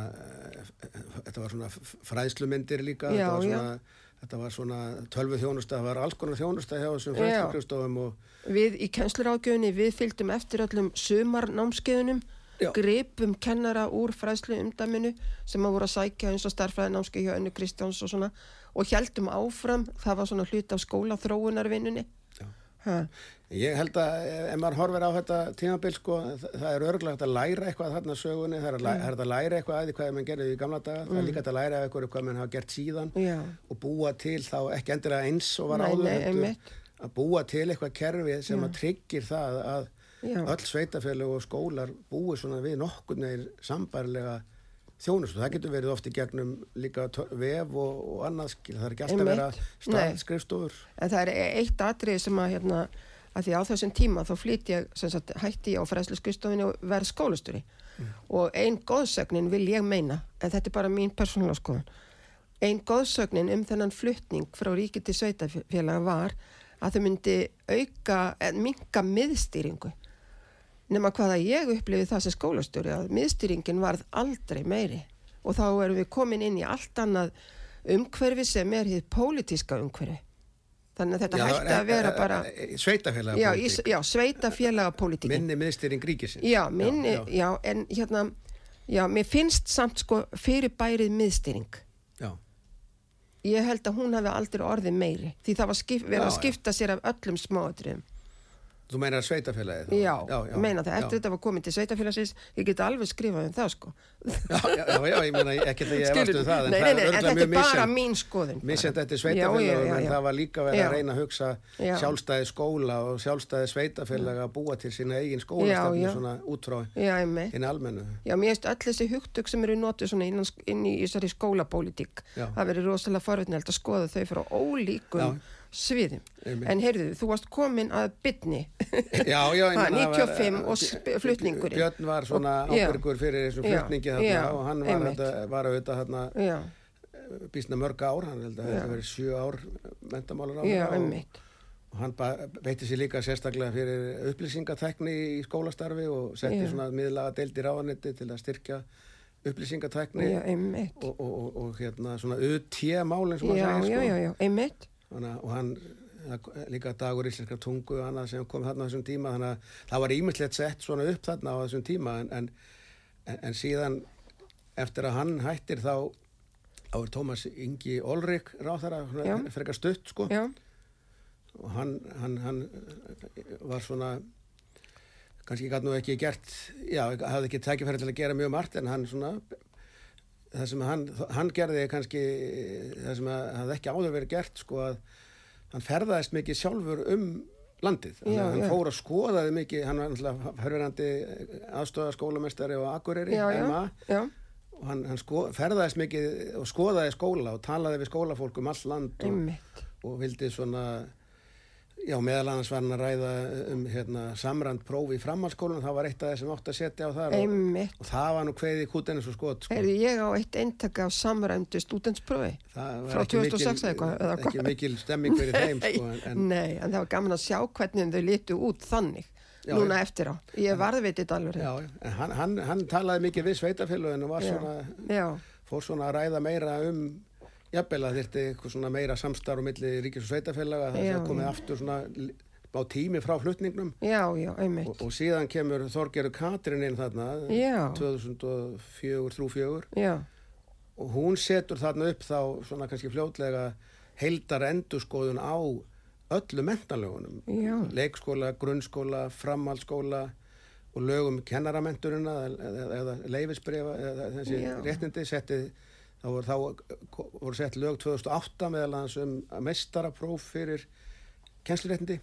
þetta var svona fræðslumindir líka já, þetta, var svona, þetta var svona tölvu þjónusta, það var alls konar þjónusta hjá þessum fræðslukrifstofum og... Við í kennslurákjöfunni, við fylgdum eftir öllum sumarnámskeiðunum grepum kennara úr fræðslu umdæminu sem að voru að sækja eins og starfræði námskeið hjá önnu Kristjáns og svona og heldum áfram, það var svona hlut af skólaþróunarvinnunni Ég held að ef maður horfir á þetta tímabil sko, það er örgulegt að læra eitthvað þarna sögunni, það er að, mm. að læra eitthvað aðeins hvað mann gerði í gamla daga, mm. það er mm. líka að læra eitthvað hvað mann hafa gert síðan Já. og búa til þá ekki endilega eins og var áður að búa til eitthvað kerfi sem Já. að tryggir það að Já. öll sveitafélag og skólar búi svona við nokkur neir sambarlega þjónust og það getur verið ofti gegnum líka vef og, og annað það er ekki alltaf verið að skrifstofur en það er eitt atrið sem að hérna, að því á þessum tíma þá flýtt ég sagt, hætti ég á fræslu skrifstofinu og verð skólasturi mm. og einn góðsögnin vil ég meina en þetta er bara mín persónulega skoðan einn góðsögnin um þennan fluttning frá ríki til sveitafélaga var að þau myndi auka, minka miðstýringu. Nema hvaða ég upplifið það sem skólastjóri að miðstýringin varð aldrei meiri. Og þá erum við komin inn í allt annað umhverfi sem er hitt pólitíska umhverfi þannig að þetta já, hætti að vera bara sveitafélaga já, já, sveitafélaga pólitíkin. Minni miðstýring ríkisins. Já, minni, já, en hérna já, mér finnst samt sko fyrir bærið miðstýring. Já. Ég held að hún hafi aldrei orðið meiri því það var skip, verið að skipta sér af öllum smáatriðum Þú meinar sveitafélagið? þá? Já, já, já, meina það, já. eftir þetta var komið til sveitafélagsins, ég get alveg skrifað um það sko. Já, já, já, já, ég meina ekki að ég Skilurðu? um það, en nei, það nei, er nei, en örgulega þetta er mjög bara mín eftir Já, já, já, sveitafélagum, en já. það var líka verið Já. að reyna að hugsa Já. sjálfstæði skóla og sjálfstæði sveitafélaga að búa til sína eigin skólastefni Já, já. svona út frá Já, einmitt. henni almennu. Já, mér finnst öll þessi hugtök sem eru notuð svona inn í þessari skólapólitík Já. það verið rosalega forvitnilegt að skoða þau frá ólíkum Já. Sviðum. Einmitt. En heyrðu, þú varst komin að bytni. Já, já, meina, það var- 95 og flutningurinn. Björn var svona já. ábyrgur fyrir þessum Já, flutningi þarna já, og hann var, þetta, var auðvitað þarna Já, býstna mörg ár, hann held að Já. þetta verið sjö ár mentamálar á já, og, einmitt. og hann beitti sér líka sérstaklega fyrir upplýsingatekni í skólastarfi og setti Já. svona miðlaga deildir áanetti til að styrkja upplýsingatekni Já, og, og, og, og hérna svona UT-málinn sem hann Já, segir já, sko. já, já, einmitt. Að- og hann líka dagur íslenskar tungu og annað sem kom þarna á þessum tíma þannig að það var ímislegt sett svona upp þarna á þessum tíma en, en, en, síðan eftir að hann hættir þá þá er Tómas Ingi Olrik ráþara, Já. frekar stutt sko Já, og hann, hann, hann var svona kannski gæti nú ekki gert já, hafði ekki tækifæri til að gera mjög margt en hann svona það sem hann, hann gerði kannski það sem að- hafði ekki áður verið gert sko að hann ferðaðist mikið sjálfur um landið. Já, hann já. fór að skoðaði mikið. Hann var náttúrulega hörverandi aðstóða skólamestari og akureyri já, og hann, hann sko, ferðaðist mikið og skoðaði skóla og talaði við skólafólk um all land og, og vildi svona já, meðal annars var hann að ræða um hérna, samrænt prófi í framhalskólan það var eitt af þessum átt að setja á þar og, og það var nú kveðið kútinu svo skot sko. Heyrðu, ég á eitt eintak af samræmdu stúdentsprófi. Það var frá ekki 2006 mikil- eða eitthvað, eða ekki hvað? mikil stemming fyrir þeim sko, en, Nei, en það var gaman að sjá hvernig þau litu út þannig. Já, núna eftir á. Ég varðveitit alveg. já, en hann, hann, hann talaði mikið við sveitafélaginu og var svona, Já, fór svona að ræða meira um jafnvel að þyrfti eitthvað svona meira samstarf á milli ríkis og sveitafélaga það sem komið aftur svona á tími frá flutningnum. Já, já, og, og síðan kemur Þorgeru Katrin inn þarna Já. 2004-2004 Já, og hún setur þarna upp þá svona kannski fljótlega heildar endurskoðun á öllu mentanlögunum leikskóla, grunnskóla, framhaldsskóla og lögum kennaramenturina eða, eða leifisbrefa eða þessi réttindi setti þá voru, þá voru sett lög 2008 meðal hans um mestarapróf fyrir kennsluréttindi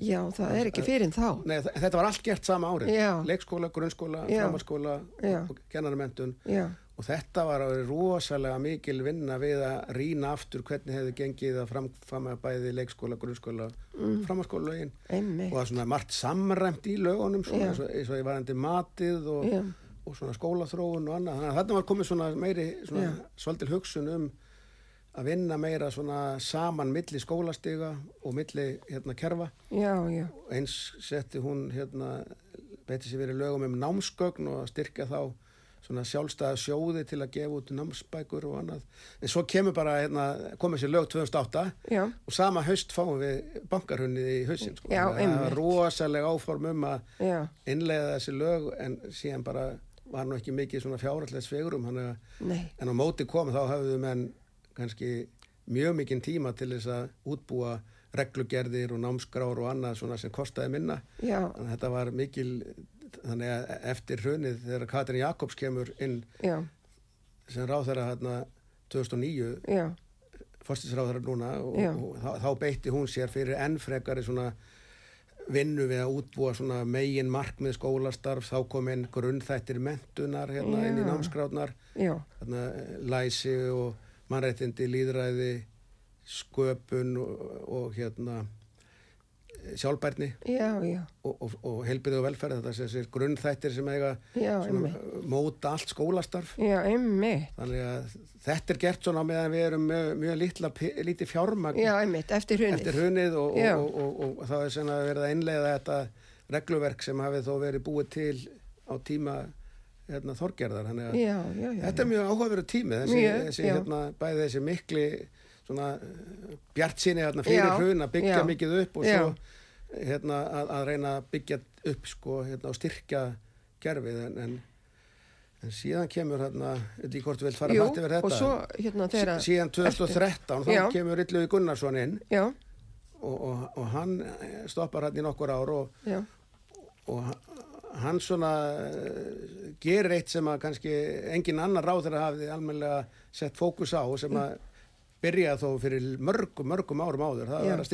já, það er ekki fyrir en þá. Nei, þetta var allt gert sama árið Já. leikskóla, grunnskóla, Já. og kennaramentun Já, og þetta var að vera rosalega mikil vinna við að rýna aftur hvernig hefði gengið að framfama bæði leikskóla, grunnskóla, mm. einmitt. og það var svona margt samræmt í lögunum svona, Já. eins, og, eins og ég varandi matið og, Já. Og svona skólaþróun og annað. Þannig að þarna var komið svona meiri svona Já. svolítil hugsun um að vinna meira svona saman milli skólastiga og milli hérna kerfa. Já, já, eins setti hún hérna beiti sér verið lögum um námsgögn og að styrka þá svona sjálfstæða sjóði til að gefa út námsbækur og annað. En svo kemur bara hérna, komið sér lög 2008 já, og sama haust fáum við bankarhunnið í hausinn sko. Það var rosalega áform um að já, innleiða þessi lög en síðan bara var nú ekki mikið svona fjárallega svegurum en á móti kom þá hafðu menn kannski mjög mikinn tíma til þess að útbúa reglugerðir og námskrár og annað svona sem kostaði minna. Já, þannig að þetta var mikil þannig að eftir hrunið þegar Katrin Jakobs kemur inn já, sem ráðherra hérna 2009 já, forstisráðherra núna og, og þá, þá beitti hún sér fyrir enn frekari svona vinnu við að útbúa svona megin markmið skólastarf þá kom inn grunnþættir mentunar hérna inn í já, þarna, eh, læsi og mannrættindi, líðræði, sköpun og, og hérna sjálfbærni já, já, og, og, og heilbyrði og velferð, þetta er grunnþættir sem eiga já, svona, móta allt skólastarf. Þannig að þetta er gert svona meðan við erum mjög, mjög litla, lítið fjármagn Já, einmitt, eftir hrunið og, og, og, og, og það er svona verið að innleiða þetta regluverk sem hafið þó verið búið til á tíma hérna, þorgerðar. Þannig að Já, já, já. Þetta er mjög áhugaveru tími, þessi, þessi hérna, bæði þessi mikli svona bjart síni hérna, fyrir Já, hrun að byggja já, mikið upp og já. svo hérna, að, að reyna að byggja upp sko, hérna, og styrkja gerfið en, en, en síðan kemur hérna, eitthvað hvort þú vilt fara hrætt yfir þetta svo, hérna. Sí- síðan 2013 þá Já. kemur Rilluði Gunnarsson inn og, og, og hann stoppar hann í nokkur ár og, og hann svona eh, gerir eitt sem að kannski engin annar ráður hafði almennilega sett fókus á sem að byrja þó fyrir mörgum, mörgum árum áður það Já. var að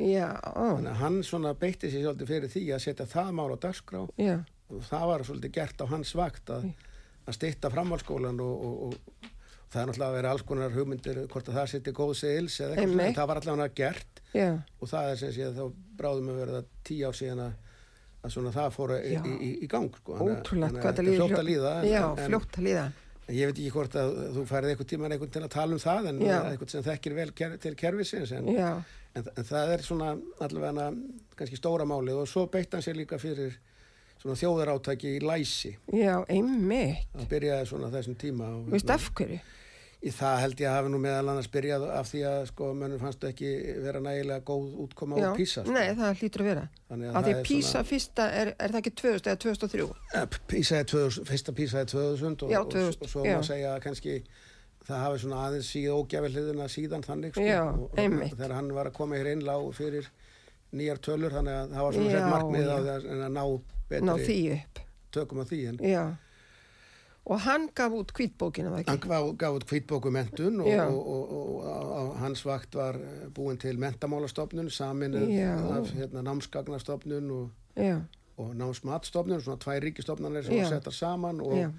já, ó, þannig að hann svona beitti sér svolítið fyrir því að setja það mál á dagskrá. Já, og það var svolítið gert á hans vakt að, að stýtta framhalskólan og, og, og, og það er náttúrulega að vera alls konar hugmyndir hvort að það setja góð segils eða eitthvað en það var allavega gert. Já, og það er sem sé að þá bráðum að verða tíu ár síðan að, að svona það fóra í, í, í, gang sko. Þannig hvað það að líða en, Já, fljótt að líða ég veit ekki hvort að þú færið einhvern tíman einhvern til að tala um það en einhvern sem þekkir vel ker, til kerfisins en, en, en það er svona allavega kannski stóra málið og svo beitt hann sér líka fyrir svona þjóðarátaki í læsi. Já, einmitt. Það byrjaði svona þessum tíma og, Veist af hverju? Í það held ég að hafi nú meðal annars byrjað af því að sko mönnum fannst ekki vera nægilega góð útkoma á PISA sko. Nei, það hlýtur að vera að því er PISA svona- fyrsta, er, er það ekki 2000 eða 2003? Eh, PISA er 2000, fyrsta PISA er 2000 og, Já, og, 2000, og svo já. má segja að kannski það hafi svona aðeins síð ógjafi hliðina síðan þannig sko. Já, og, og þegar hann var að koma hér inn lág fyrir nýjar tölur þannig að það var svona Já, sett markmið en að ná betri Ná tökum á því en Já Og hann gaf út kvítbókina, það hann gaf, gaf út hvítbóku mentun og, og, og, og hans vakt var eh, búin til mentamálastofnun saminuð Já. af hérna, námsgagnastofnun og, námsmatstofnun svona tvær ríkistofnanir sem var settar saman og Já.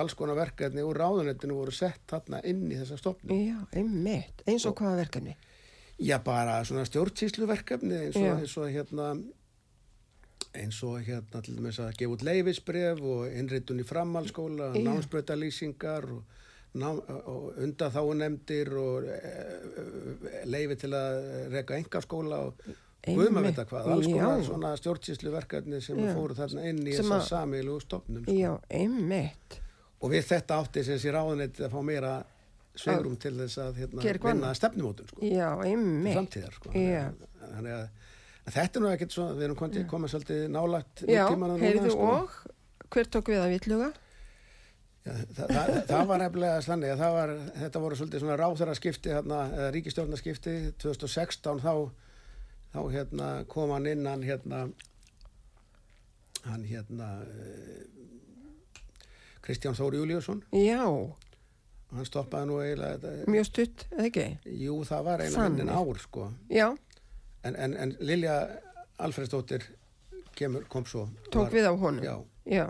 alls konar verkefni úr ráðunettinu voru sett þarna inn í þessa stofnun. já, einmitt Eins og hvaða verkefni? Já, bara svona stjórnsýsluverkefni eins og, Já. eins og hérna eins og hérna til dæmis að gefa út leifisbref og innritun í framhalskóla, Já. námsbreytalýsingar og, nám, og undaþáunemdir og e, e, leifi til að reka engaskóla og guðum að vita hvað, alls konar svona stjórnsýsluverkefni sem Já. fóru þarna inn í Sem þessa að- samilu stofnum. Sko. Já, einmitt Og við þetta átti sem sé ráðunetti að fá meira svegrum til þess að hérna, vinna stefnumótun sko, Já, til einmitt framtíðar sko. Já. Þannig að, að þetta er nú ekkert svo, við erum komið, komið svolítið nálagt Já, nútímanum núna, heyrðu sko. og? Hver tók við að vitluga? Já, það, það, það var nefnilega slannig að var, þetta voru svolítið svona ráþara skipti hérna, eða ríkistjórnarskipti 2016 þá, þá hérna kom hann inn hann hérna hann hérna eh, Kristján Þóri Júliusson Já, hann stoppaði nú eiginlega þetta, mjög stutt, eða ekki? jú það var eiginlega minnin ár sko. Já, en, en, en Lilja Alfredsdóttir kemur, kom svo tók var, við á honum? Já, Já,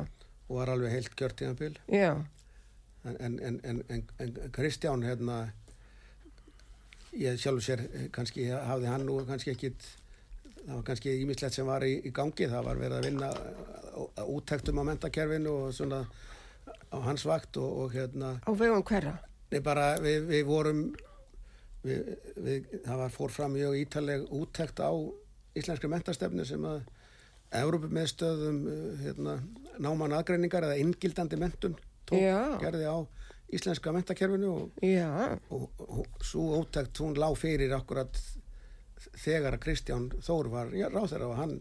og var alveg heilt gjört tíðanbíl já, en, en, en, en, en, en Kristján hérna ég sjálfur sér eh, kannski hafði hann nú kannski ekkit það var kannski ímislegt sem var í, í gangi. Það var verið að vinna á úttektum á mentakerfinu og svona á hans vakt og, og hérna á vegum hverra? Nei, bara við, við vorum við, við, það var fór fram mjög ítaleg úttekt á íslenskri mentastefnu sem að Európa meðstöðum hérna, náman aðgreiningar eða inngildandi mentun tók, Já. gerði á íslenska mentakerfinu og, Já, og, og svo úttekt hún lá fyrir akkurat þegar að Kristján Þór var ráþæra og hann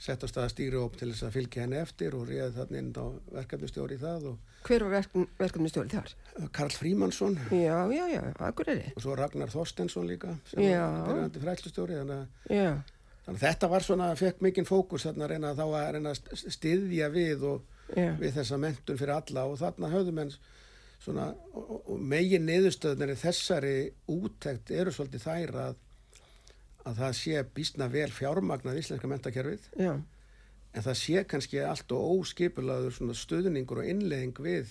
sett á stað stýri upp til þess að fylgja henni eftir og réði þarna inn á verkefnistjóri í það og hver var verkefn, verkefnistjóri þar? Karl Frímansson Já, já, já, akkur er þið? og svo Ragnar Þorstensson líka sem Já. var byrjandi fræðslustjóri þannig, að- Já, þannig að þetta var svona, fekk mikinn fókus þarna að reyna þá að reyna að st- styðja við og já, við þessa mentun fyrir alla og þarna höfðu menn svona, og, og- megin niðurstöðnir í þessari úttekt eru svolítið þær að að það sé býstna vel fjármagnað íslenska mentakerfið já, en það sé kannski allt og óskipulaður svona stuðningur og innleðing við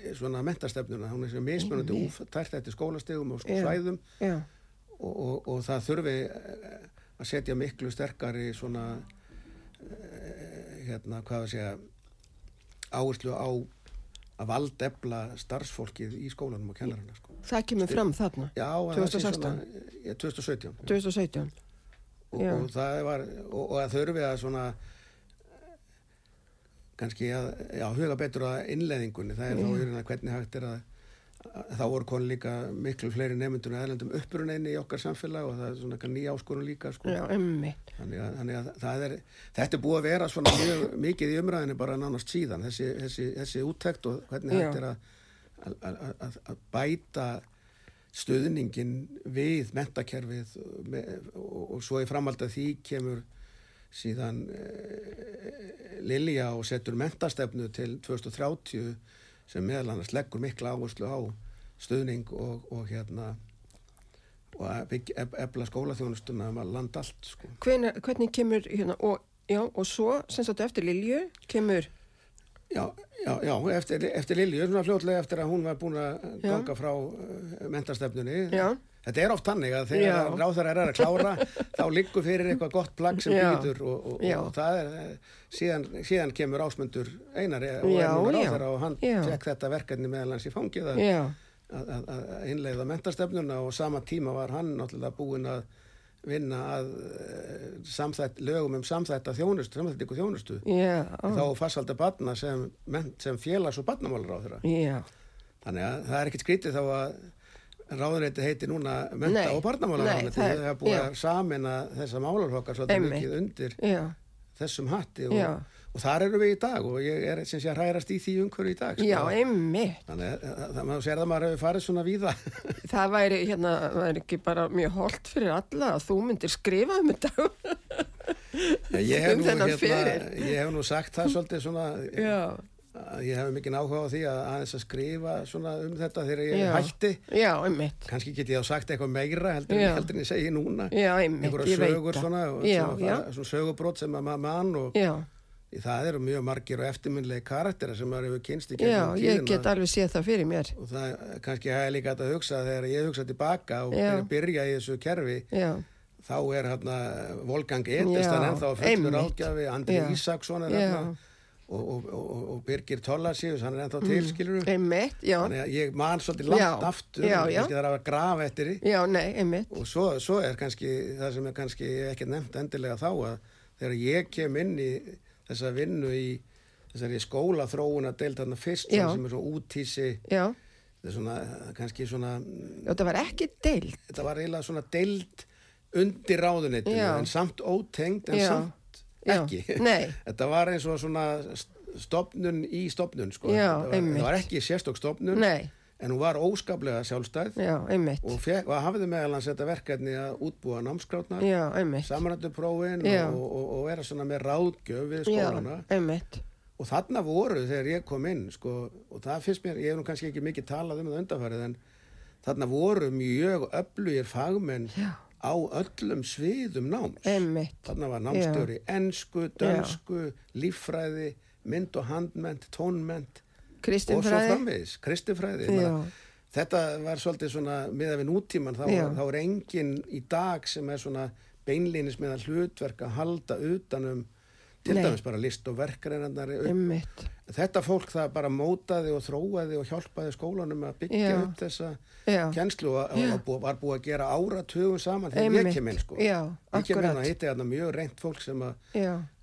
eh, svona mentastefnuna, hún er sem mismunandi úftært eftir skólastegum og Já. svæðum. já, og, og, og það þurfi eh, að setja miklu sterkari svona eh, hérna, hvað að segja áherslu á að valdefla starfsfólkið í skólanum og kennarana sko. Það kemur fram þarna, Já, að það sé 2016? svona, ja, 2017 2017. og, og það var og, og að þurfi að svona kannski að já, huga betur að innleðingunni það er þá rauninni að hvernig hægt er að að þá voru konu líka miklu fleiri nefndur en aðlendum uppruninni í okkar samfélag og það er svona nýja áskorun líka sko. Já, emmitt. þannig, að, þannig að það er þetta er búið að vera svona mjög mikið í umræðinu bara nánast síðan þessi, þessi, þessi úttekt og hvernig hægt er að, að, bæta stuðningin við mentakerfið og, svo í framhald að því kemur síðan e, Lilja og setur mentastefnu til 2030 sem meðal annars leggur mikla áherslu á stuðning og, og hérna og efla skólaþjónustuna um að landa allt sko. Hvenær, hvernig kemur hérna og, já, og svo, eftir Lilju, kemur, Já, já, já, eftir, eftir Lilju, svona fljótlega eftir að hún var búin að ganga frá uh, mentastefnunni. Já. Þetta er oft þannig að þegar ráþar er að klára, þá liggur fyrir eitthvað gott plagg sem býtur og, og, og það er, eh, síðan, síðan kemur ásmundur einari og er núna já. ráþara og hann tek þetta verkefni meðal hans í fangið að, að, að, innleiða mentastefnuna og sama tíma var hann náttúrulega búin að vinna að uh, samþætt, lögum um samþætta þjónustu, samþættingu þjónustu já, þá farsalda batna sem, sem félags- og batnamálar á þeirra. já, Þannig að það er ekkert skrítið þá að ráðuneyti heiti núna menta Nei, og barnamálar nei, ráðuneyti. það er- búið já. að samina þessa málarhokkar svolítið mikið undir já, þessum hatti Já. Og, þar eru við í dag og ég er sem sé að hrærast í því umhverju í dag. sko. já, einmitt. Þannig að maður sér að maður hefur farið svona víða. Það væri, hérna, væri ekki bara mjög holdt fyrir alla að þú myndir skrifa um þetta. ég, hef Um nú, þennan hérna, ég hef nú sagt það svolítið svona já, ég hef mikið áhuga á því að aðeins að skrifa svona um þetta þegar ég já, hætti. já, einmitt. kannski get ég á sagt eitthvað meira heldur, Já. heldur en ég segi núna Já, einmitt, ég veit það. Já, já. svona sögubrót sem að maður mann og Já, það eru mjög margir og eftirminnlegi karaktera sem maður hefur kynst í já, gegnum ég tíðina. get alveg séð það fyrir mér. og það kannski hafa ég líka hægt að hugsa þegar ég hugsa tilbaka og Já. byrja, byrja í þessu kerfi Já, þá er hérna Volgang Edest Já, hann ennþá fullur einmitt. ágjafi Andri Já. Ísaksson er Já. hérna og, og, og, og Birgir Tollasíus hann er ennþá til skilur einmitt, já, þannig að ég man svolítið langt Já. aftur Já, já. kannski það er að grafa eftir því já, nei, einmitt. og svo, svo er kannski það sem er kannski ekki nefnt endilega þá að þegar ég kem inn í þessa vinnu í þessari skólaþróun að deilta þarna fyrst sem er svo útísi Já, þetta er svona kannski svona já, það var ekki deilt. þetta var eiginlega svona deild undir ráðunetinu Já. en samt ótengd en Já. samt ekki. Þetta var eins og svona st- stofnun í stofnun sko. Þetta, var, þetta var ekki sérstök stofnun. Nei, en hún var óskaplega sjálfstæð já, og, fek, og hafði meðal hans þetta verkefni að útbúa námskrátnar Já, einmitt. samanrættu prófin Já. og, og, og vera svona með ráðgjöf við Já, skólana einmitt. og þarna voru þegar ég kom inn sko, og það finnst mér, ég hef nú kannski ekki mikið talað um það undanfarið en þarna voru mjög öflugir fagmenn Já. á öllum sviðum náms Einmitt. þarna var námstjóri ensku, dönsku, líffræði mynd og handment, tónment Kristin og svo fræði. framvegis, kristifræði Já. þetta var svolítið svona miða við nútíman, þá, þá er engin í dag sem er svona beinlínis með að hlutverk að halda utanum til Nei. dæmis bara list og. Einmitt. þetta fólk það bara mótaði og þróaði og hjálpaði skólanum að byggja Já. upp þessa Já. kennslu og, og var búið að gera áratugum saman þegar ég kem inn sko. Já, ég kem inn og hitti þarna mjög reynt fólk sem að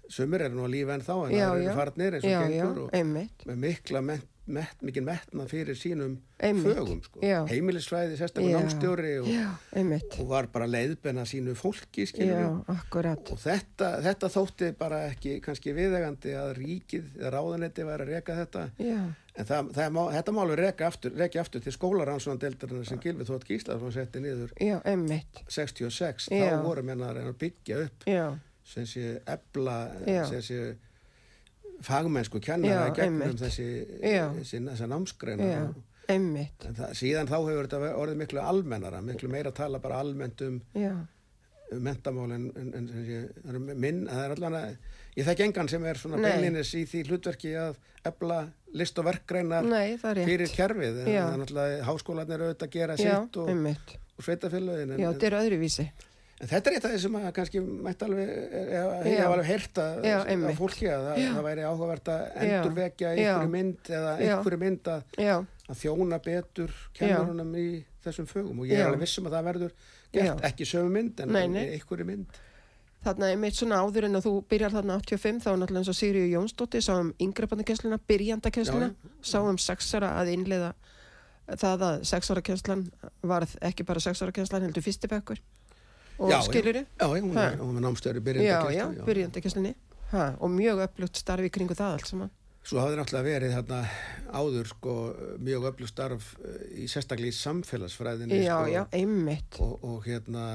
sumir eru nú að lífa en þá en já, það eru farnir eins og já, gengur já, og einmitt. með mikla met, met, mikil metnað fyrir sínum Einmitt. fögum sko. Heimilisfræði, sérstaklega námstjóri og, og var bara leiðbenna sínu fólki og þetta, þetta þótti bara ekki kannski viðegandi að ríkið eða ráðunetti væri að reka þetta Já, en það, það er, má- þetta málu reka aftur, reki aftur til skólarannsvonandeldarinn sem Gilvi Þótt Gíslason setti niður já, einmitt. 66 Já. þá voru menna að reyna að byggja upp Já, sem sé ebla sem sé fagmennsku kennara Já, gegnum þessi, þessi, þessi námsgreina já, einmitt. það, síðan þá hefur þetta orðið miklu almennara miklu meira að tala bara almennt um, um mentamál en, en, en sé, minn, það er allan að ég þekki engan sem er svona Nei. beinlinis í því hlutverki að ebla list og verkgreinar er fyrir kerfið. En það er náttúrulega háskólanir auðvitað að gera Já, sitt og, og sveitafélögin en, Já, þetta er öðruvísi. En þetta er eitt af því sem að kannski mætti alveg ég Já. hef alveg heyrt að, Já, að fólki að það, það væri áhugavert að Já. endurvekja Já. einhverju mynd eða Já. einhverju mynd að, Já, að þjóna betur kennurunum í þessum fögum og ég Já. er alveg vissum að það verður gert Já. ekki sömu mynd en Nei, nei. einhverju mynd þarna er mitt svona áður en að þú byrjar þarna 85 þá náttúrulega eins og Sigriður Jónsdóttir sá um yngrepandakensluna, byrjandakensluna sá um sexara að innleiða það að sexara kenslan varð ekki bara sexara kenslan heldur fyrstibekkur og Já, skiluru Já, já, er, hún er námstöður já, já, ha, og mjög upplutt starfi kringu það allt saman. Svo hafði náttúrulega verið þarna áður sko mjög öflug starf eh, í sérstaklega í samfélagsfræðinni Já, sko, já, einmitt. og, og hérna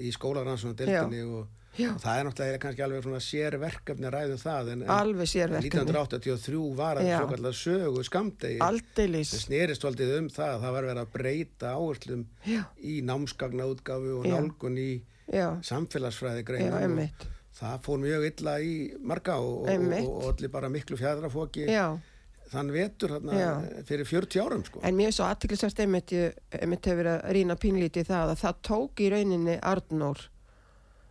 í skólarannsóna deildinni og, Já. og það er náttúrulega kannski alveg svona sérverkefni ræðu það en, en Alveg sérverkefni. 1983 var að Já. svo kallar sögu skamdegi Aldeilis. sem snerist valdið um það að það var verið að breyta áherslum Já. í námskagnaútgáfu og Já. nálgun í samfélagsfræði einmitt. það fór mjög illa í marga og, og, allir bara miklu fjadrafóki Já, þann vetur hérna fyrir 40 árum sko. en mér er svo aðtiklisvært einmitt, hefur verið að rýna pínlítið það að það tók í rauninni Arnór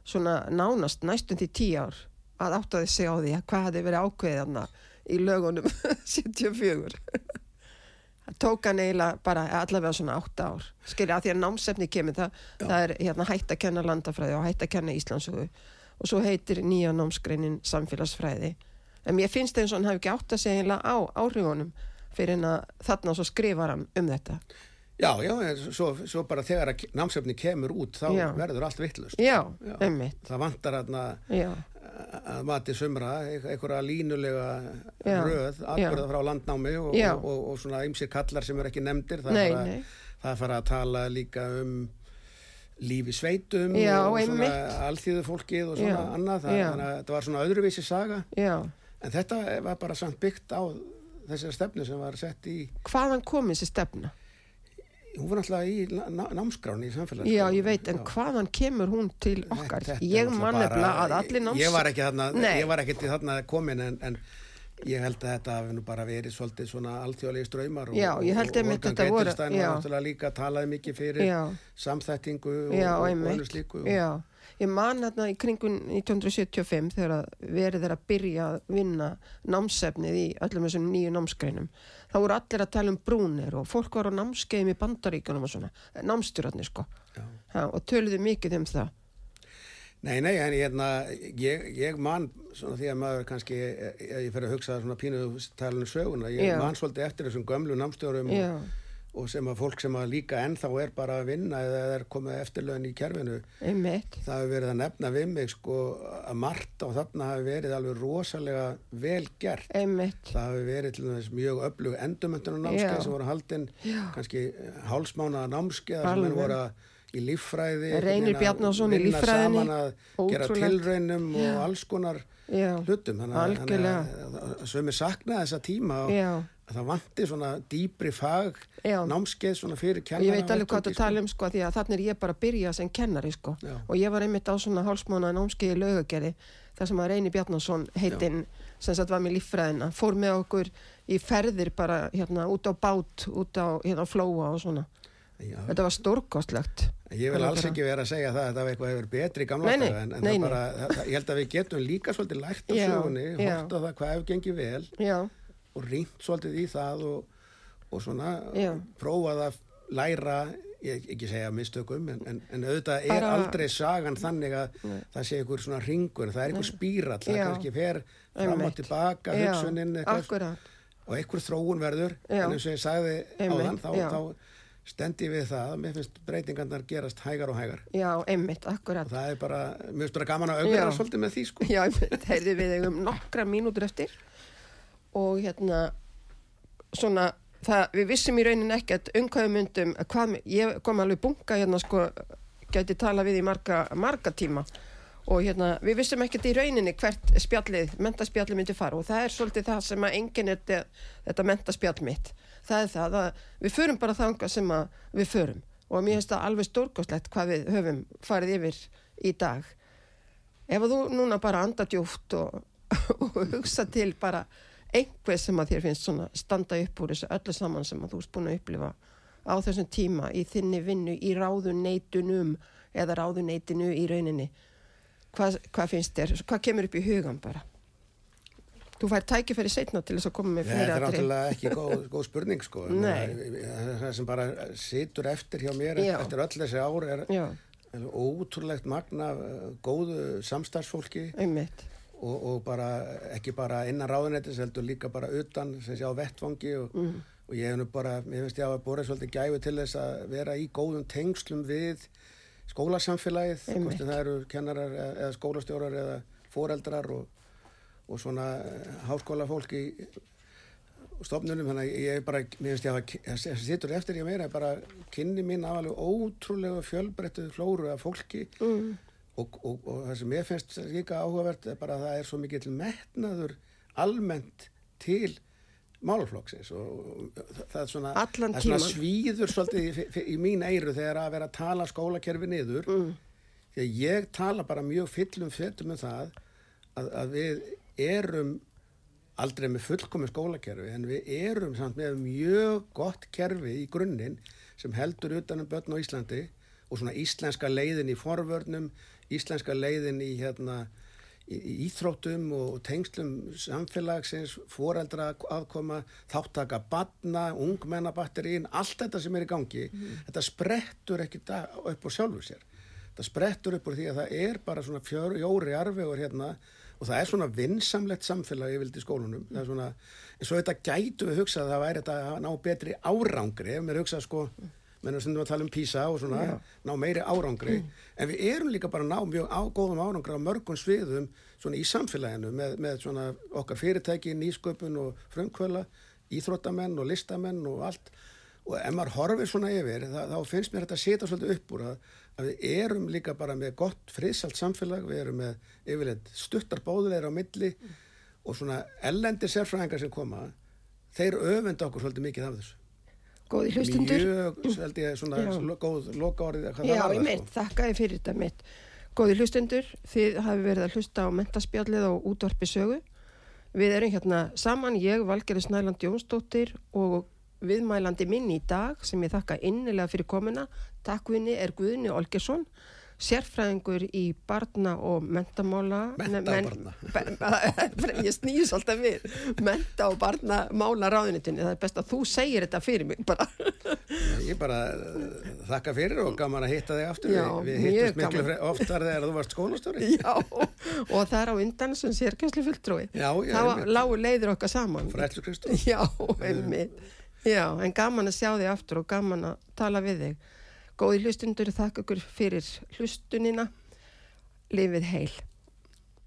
svona nánast næstum því tíu ár að áttaði sig á því að hvað hefði verið ákveðið hana í lögunum 74 það tók hann eiginlega bara allavega svona átta ár. Skilja að því að námsefni kemur það, það er hérna hætt að kenna landafræði og hætt að kenna Íslandsugu og svo heitir nýja námsgreinin samfélagsfræði. En mér finnst eins og hann hafi ekki átt að segja eiginlega á áhrifunum fyrir en að þarna svo skrifar hann um þetta Já, já, svo, svo bara þegar að námsefni kemur út þá Já. verður allt vittlust. já, Já. einmitt Það vantar já, að mati sumra, einhverja línulega Já. röð, atbyrða frá landnámi og, og, og, og svona ymsir kallar sem er ekki nefndir. Það Nei, fara, nei. það fara að tala líka um lífi sveitum og svona alþýðu fólkið og svona annað. Það, þannig að þetta var svona öðruvísi saga. já En þetta var bara samt byggt á þessari stefnu sem var sett í, hvaðan kom þessi stefna? Hún var náttúrulega í ná, ná- námskráni í samfélags. Já, ég veit, en hvaðan kemur hún til okkar? Ég man nefnilega að allir náms... Ég var ekki þarna, ég var ekki til þarna komin en, en ég held að þetta hafi nú bara verið svolítið svona alþjóðlegi ströymar og, Já, ég held og, og þetta voru- Gretelstein var já. náttúrulega líka talaði mikið fyrir Já. samþættingu og, Já, og, og önnur slíku og, Já, ég man hérna í kringun 1975 þegar að verið er að byrja að vinna námsefnið í öllum þessum nýju námsgreinum. Þá voru allir að tala um brúnir og fólk var á námskeiðum í bandaríkunum og svona, námstjórarnir sko Já. ha, og töluðu mikið um það Nei, nei, en hérna, ég, ég man svona því að maður kannski, ef ég fer að hugsa svona pínu talinu söguna, ég Já. man svolítið eftir þessum gömlu námstjórum og, og sem að fólk sem að líka ennþá er bara að vinna eða er komið eftirlaun í kerfinu. Einmitt, það hefur verið að nefna við mig sko að margt og þarna hafi verið alveg rosalega vel gert. Einmitt. Það hafi verið til þess mjög öflug endumöntunar Já. námskeið sem voru haldin Já. kannski hálsmánaða námskeið sem voru að í líffræði Reynir Bjarnason í líffræðinni. saman að gera Ótrúlegt. tilraunum og alls konar Já. hlutum þannig að- sömur sakna þessa tíma og Já. að það vanti svona dýpri fag Já. námskeið svona fyrir kennara ég veit alveg hvað þú tala um sko því að þannig er ég bara að byrja sem kennari sko Já. og ég var einmitt á svona hálsmána námskeið í laugagerði þar sem að Reyni Bjarnason heitinn sem sagt var með líffræðina fór með okkur í ferðir bara hérna út á bát út á hérna flóa og svona Já. þetta var stórkostlegt Ég vil alls ekki vera að segja það að þetta var eitthvað hefur betri gamla Nei, nei, en, en nei, það bara, það, ég held að við getum líka svolítið lært á sögunni, hort á það hvað hefur gengið vel Já, og rýnt svolítið í það og, og svona prófað að læra, ég ekki segja mistökum, en, en, en auðvitað er Bara- aldrei sagan þannig að það sé einhver svona ringur, það er einhver spírall, það kannski fer fram og tilbaka, Já, hugsunin eitthvað, akkurat. Og einhver þróun verður, en eins og ég sagði þá, já. þá stendi við það, mér finnst breytingarnar gerast hægar og hægar. Já, einmitt, akkurat. Og það er bara, mér finnst bara gaman að Já. svolítið með því sko. Já, einmitt, heyrðu við eigum nokkra mínútur eftir. Og hérna svona, það, við vissum í raunin ekkert um hvað við myndum, hvað, ég kom alveg bunga hérna sko, gæti tala við í marga, marga tíma. Og hérna, við vissum ekkert í rauninni hvert spjallið, mentaspjallið myndi fara. Og það er svolítið það sem að enginn er þetta, þetta mentaspjall mitt það er það að við förum bara þangað sem við förum. Og mér finnst það alveg stórkostlegt hvað við höfum farið yfir í dag. Ef þú núna bara anda djúft og, og hugsa til bara einhver sem að þér finnst svona standa upp úr þessu öllu saman sem að þú erst búin að upplifa á þessum tíma í þinni vinnu í ráðuneytunum eða ráðuneytinu í rauninni. Hvað, hvað finnst þér, hvað kemur upp í hugan bara þú fær tækifæri setna til þess að koma með Þetta fleiri er atriði. náttúrulega ekki góð, góð spurning sko Nei. það- sem bara situr eftir hjá mér Já. eftir öll þessi ár er já, er ótrúlegt magna uh, góðu samstarfsfólki og, og bara ekki bara innan ráðunættis heldur líka bara utan sem sé á vettvangi og, Mm. og ég hef nú bara, mér finnst ég að hafa borðið svolítið gæfi til þess að vera í góðum tengslum við skólasamfélagið, hvort það eru kennarar eða eða skólastjórar eða foreldrar og, og svona eh, háskólafólk í stofnunum, þannig að ég bara, mér finnst ég að það sittur eftir ég meira, bara kynni mín aðalega ótrúlega fjölbreyttu flóru af fólki mm. og, og, og það sem ég finnst líka áhugavert er bara að það er svo mikið metnaður almennt til málflokksins og það er svona, Allan það svona svíður svolítið í, í, mín eiru þegar að vera að tala skólakerfi niður Mm. því að ég tala bara mjög fyllum fjöldum um það að, að við erum aldrei með fullkomi skólakerfi en við erum samt með mjög gott kerfi í grunninn sem heldur utanum börn á Íslandi og svona íslenska leiðin í forvörnum, íslenska leiðin í hérna í í íþróttum og tengslum samfélagsins, foreldra aðkoma, þáttaka batna, ungmennabatterín, allt þetta sem er í gangi, þetta sprettur ekki upp á sjálfu sér. Þetta sprettur upp úr því að það er bara svona fjóri arvegur hérna og það er svona vinsamlegt samfélag vildi í skólunum. Það er svona, en svo þetta gætu við hugsað að það væri þetta að ná betri árangri, ef mér hugsað sko, menn við stundum að tala um PISA og svona, ná meiri árangri, en við erum líka bara að ná mjög á, góðum árangri á mörgum sviðum svona í samfélaginu með, með svona okkar fyrirtæki, nýsköpun og frumkvöla, íþróttamenn og listamenn og allt. Og ef maður horfir svona yfir þá, þá finnst mér þetta að setja svolítið upp úr að, að við erum líka bara með gott friðsalt samfélag, við erum með yfirleitt stuttar bóðulegur á milli og svona ellendir sérfræðingar sem koma, þeir öfenda okkur svolítið mikið af þessu. Góði hlustundur. Mjög, held ég, svona Já. góð loka orðið hvað Já, ég varðar, mitt, þakka ég fyrir þetta mitt. Góði hlustundur, þið hafi verið að hlusta á mentaspjallið og útvarpi sögu. Við erum hérna saman, ég, Valgerður Snæland Jónsdóttir og viðmælandi minn í dag sem ég þakka innilega fyrir komuna. Takkvinni er Guðni Olgersson, sérfræðingur í barna og mentamála. Mennta og barna. ég snýðis alltaf við. Menta og barna mála ráðunitinni. Það er best að þú segir þetta fyrir mig bara. Ég bara uh, þakka fyrir og gaman að hitta þig aftur. Já, við við mjög hittust miklu fre- oftar þegar þú varst skólastjóri. Já, og það er á undan sem. Já, já, Þá einmitt. lágu leiðir okkar saman. Fræðslu Kristó. Já, einmitt. Já, en gaman að sjá þig aftur og gaman að tala við þig. Góði hlustundur, þakka ykkur fyrir hlustunina. Lifið heil.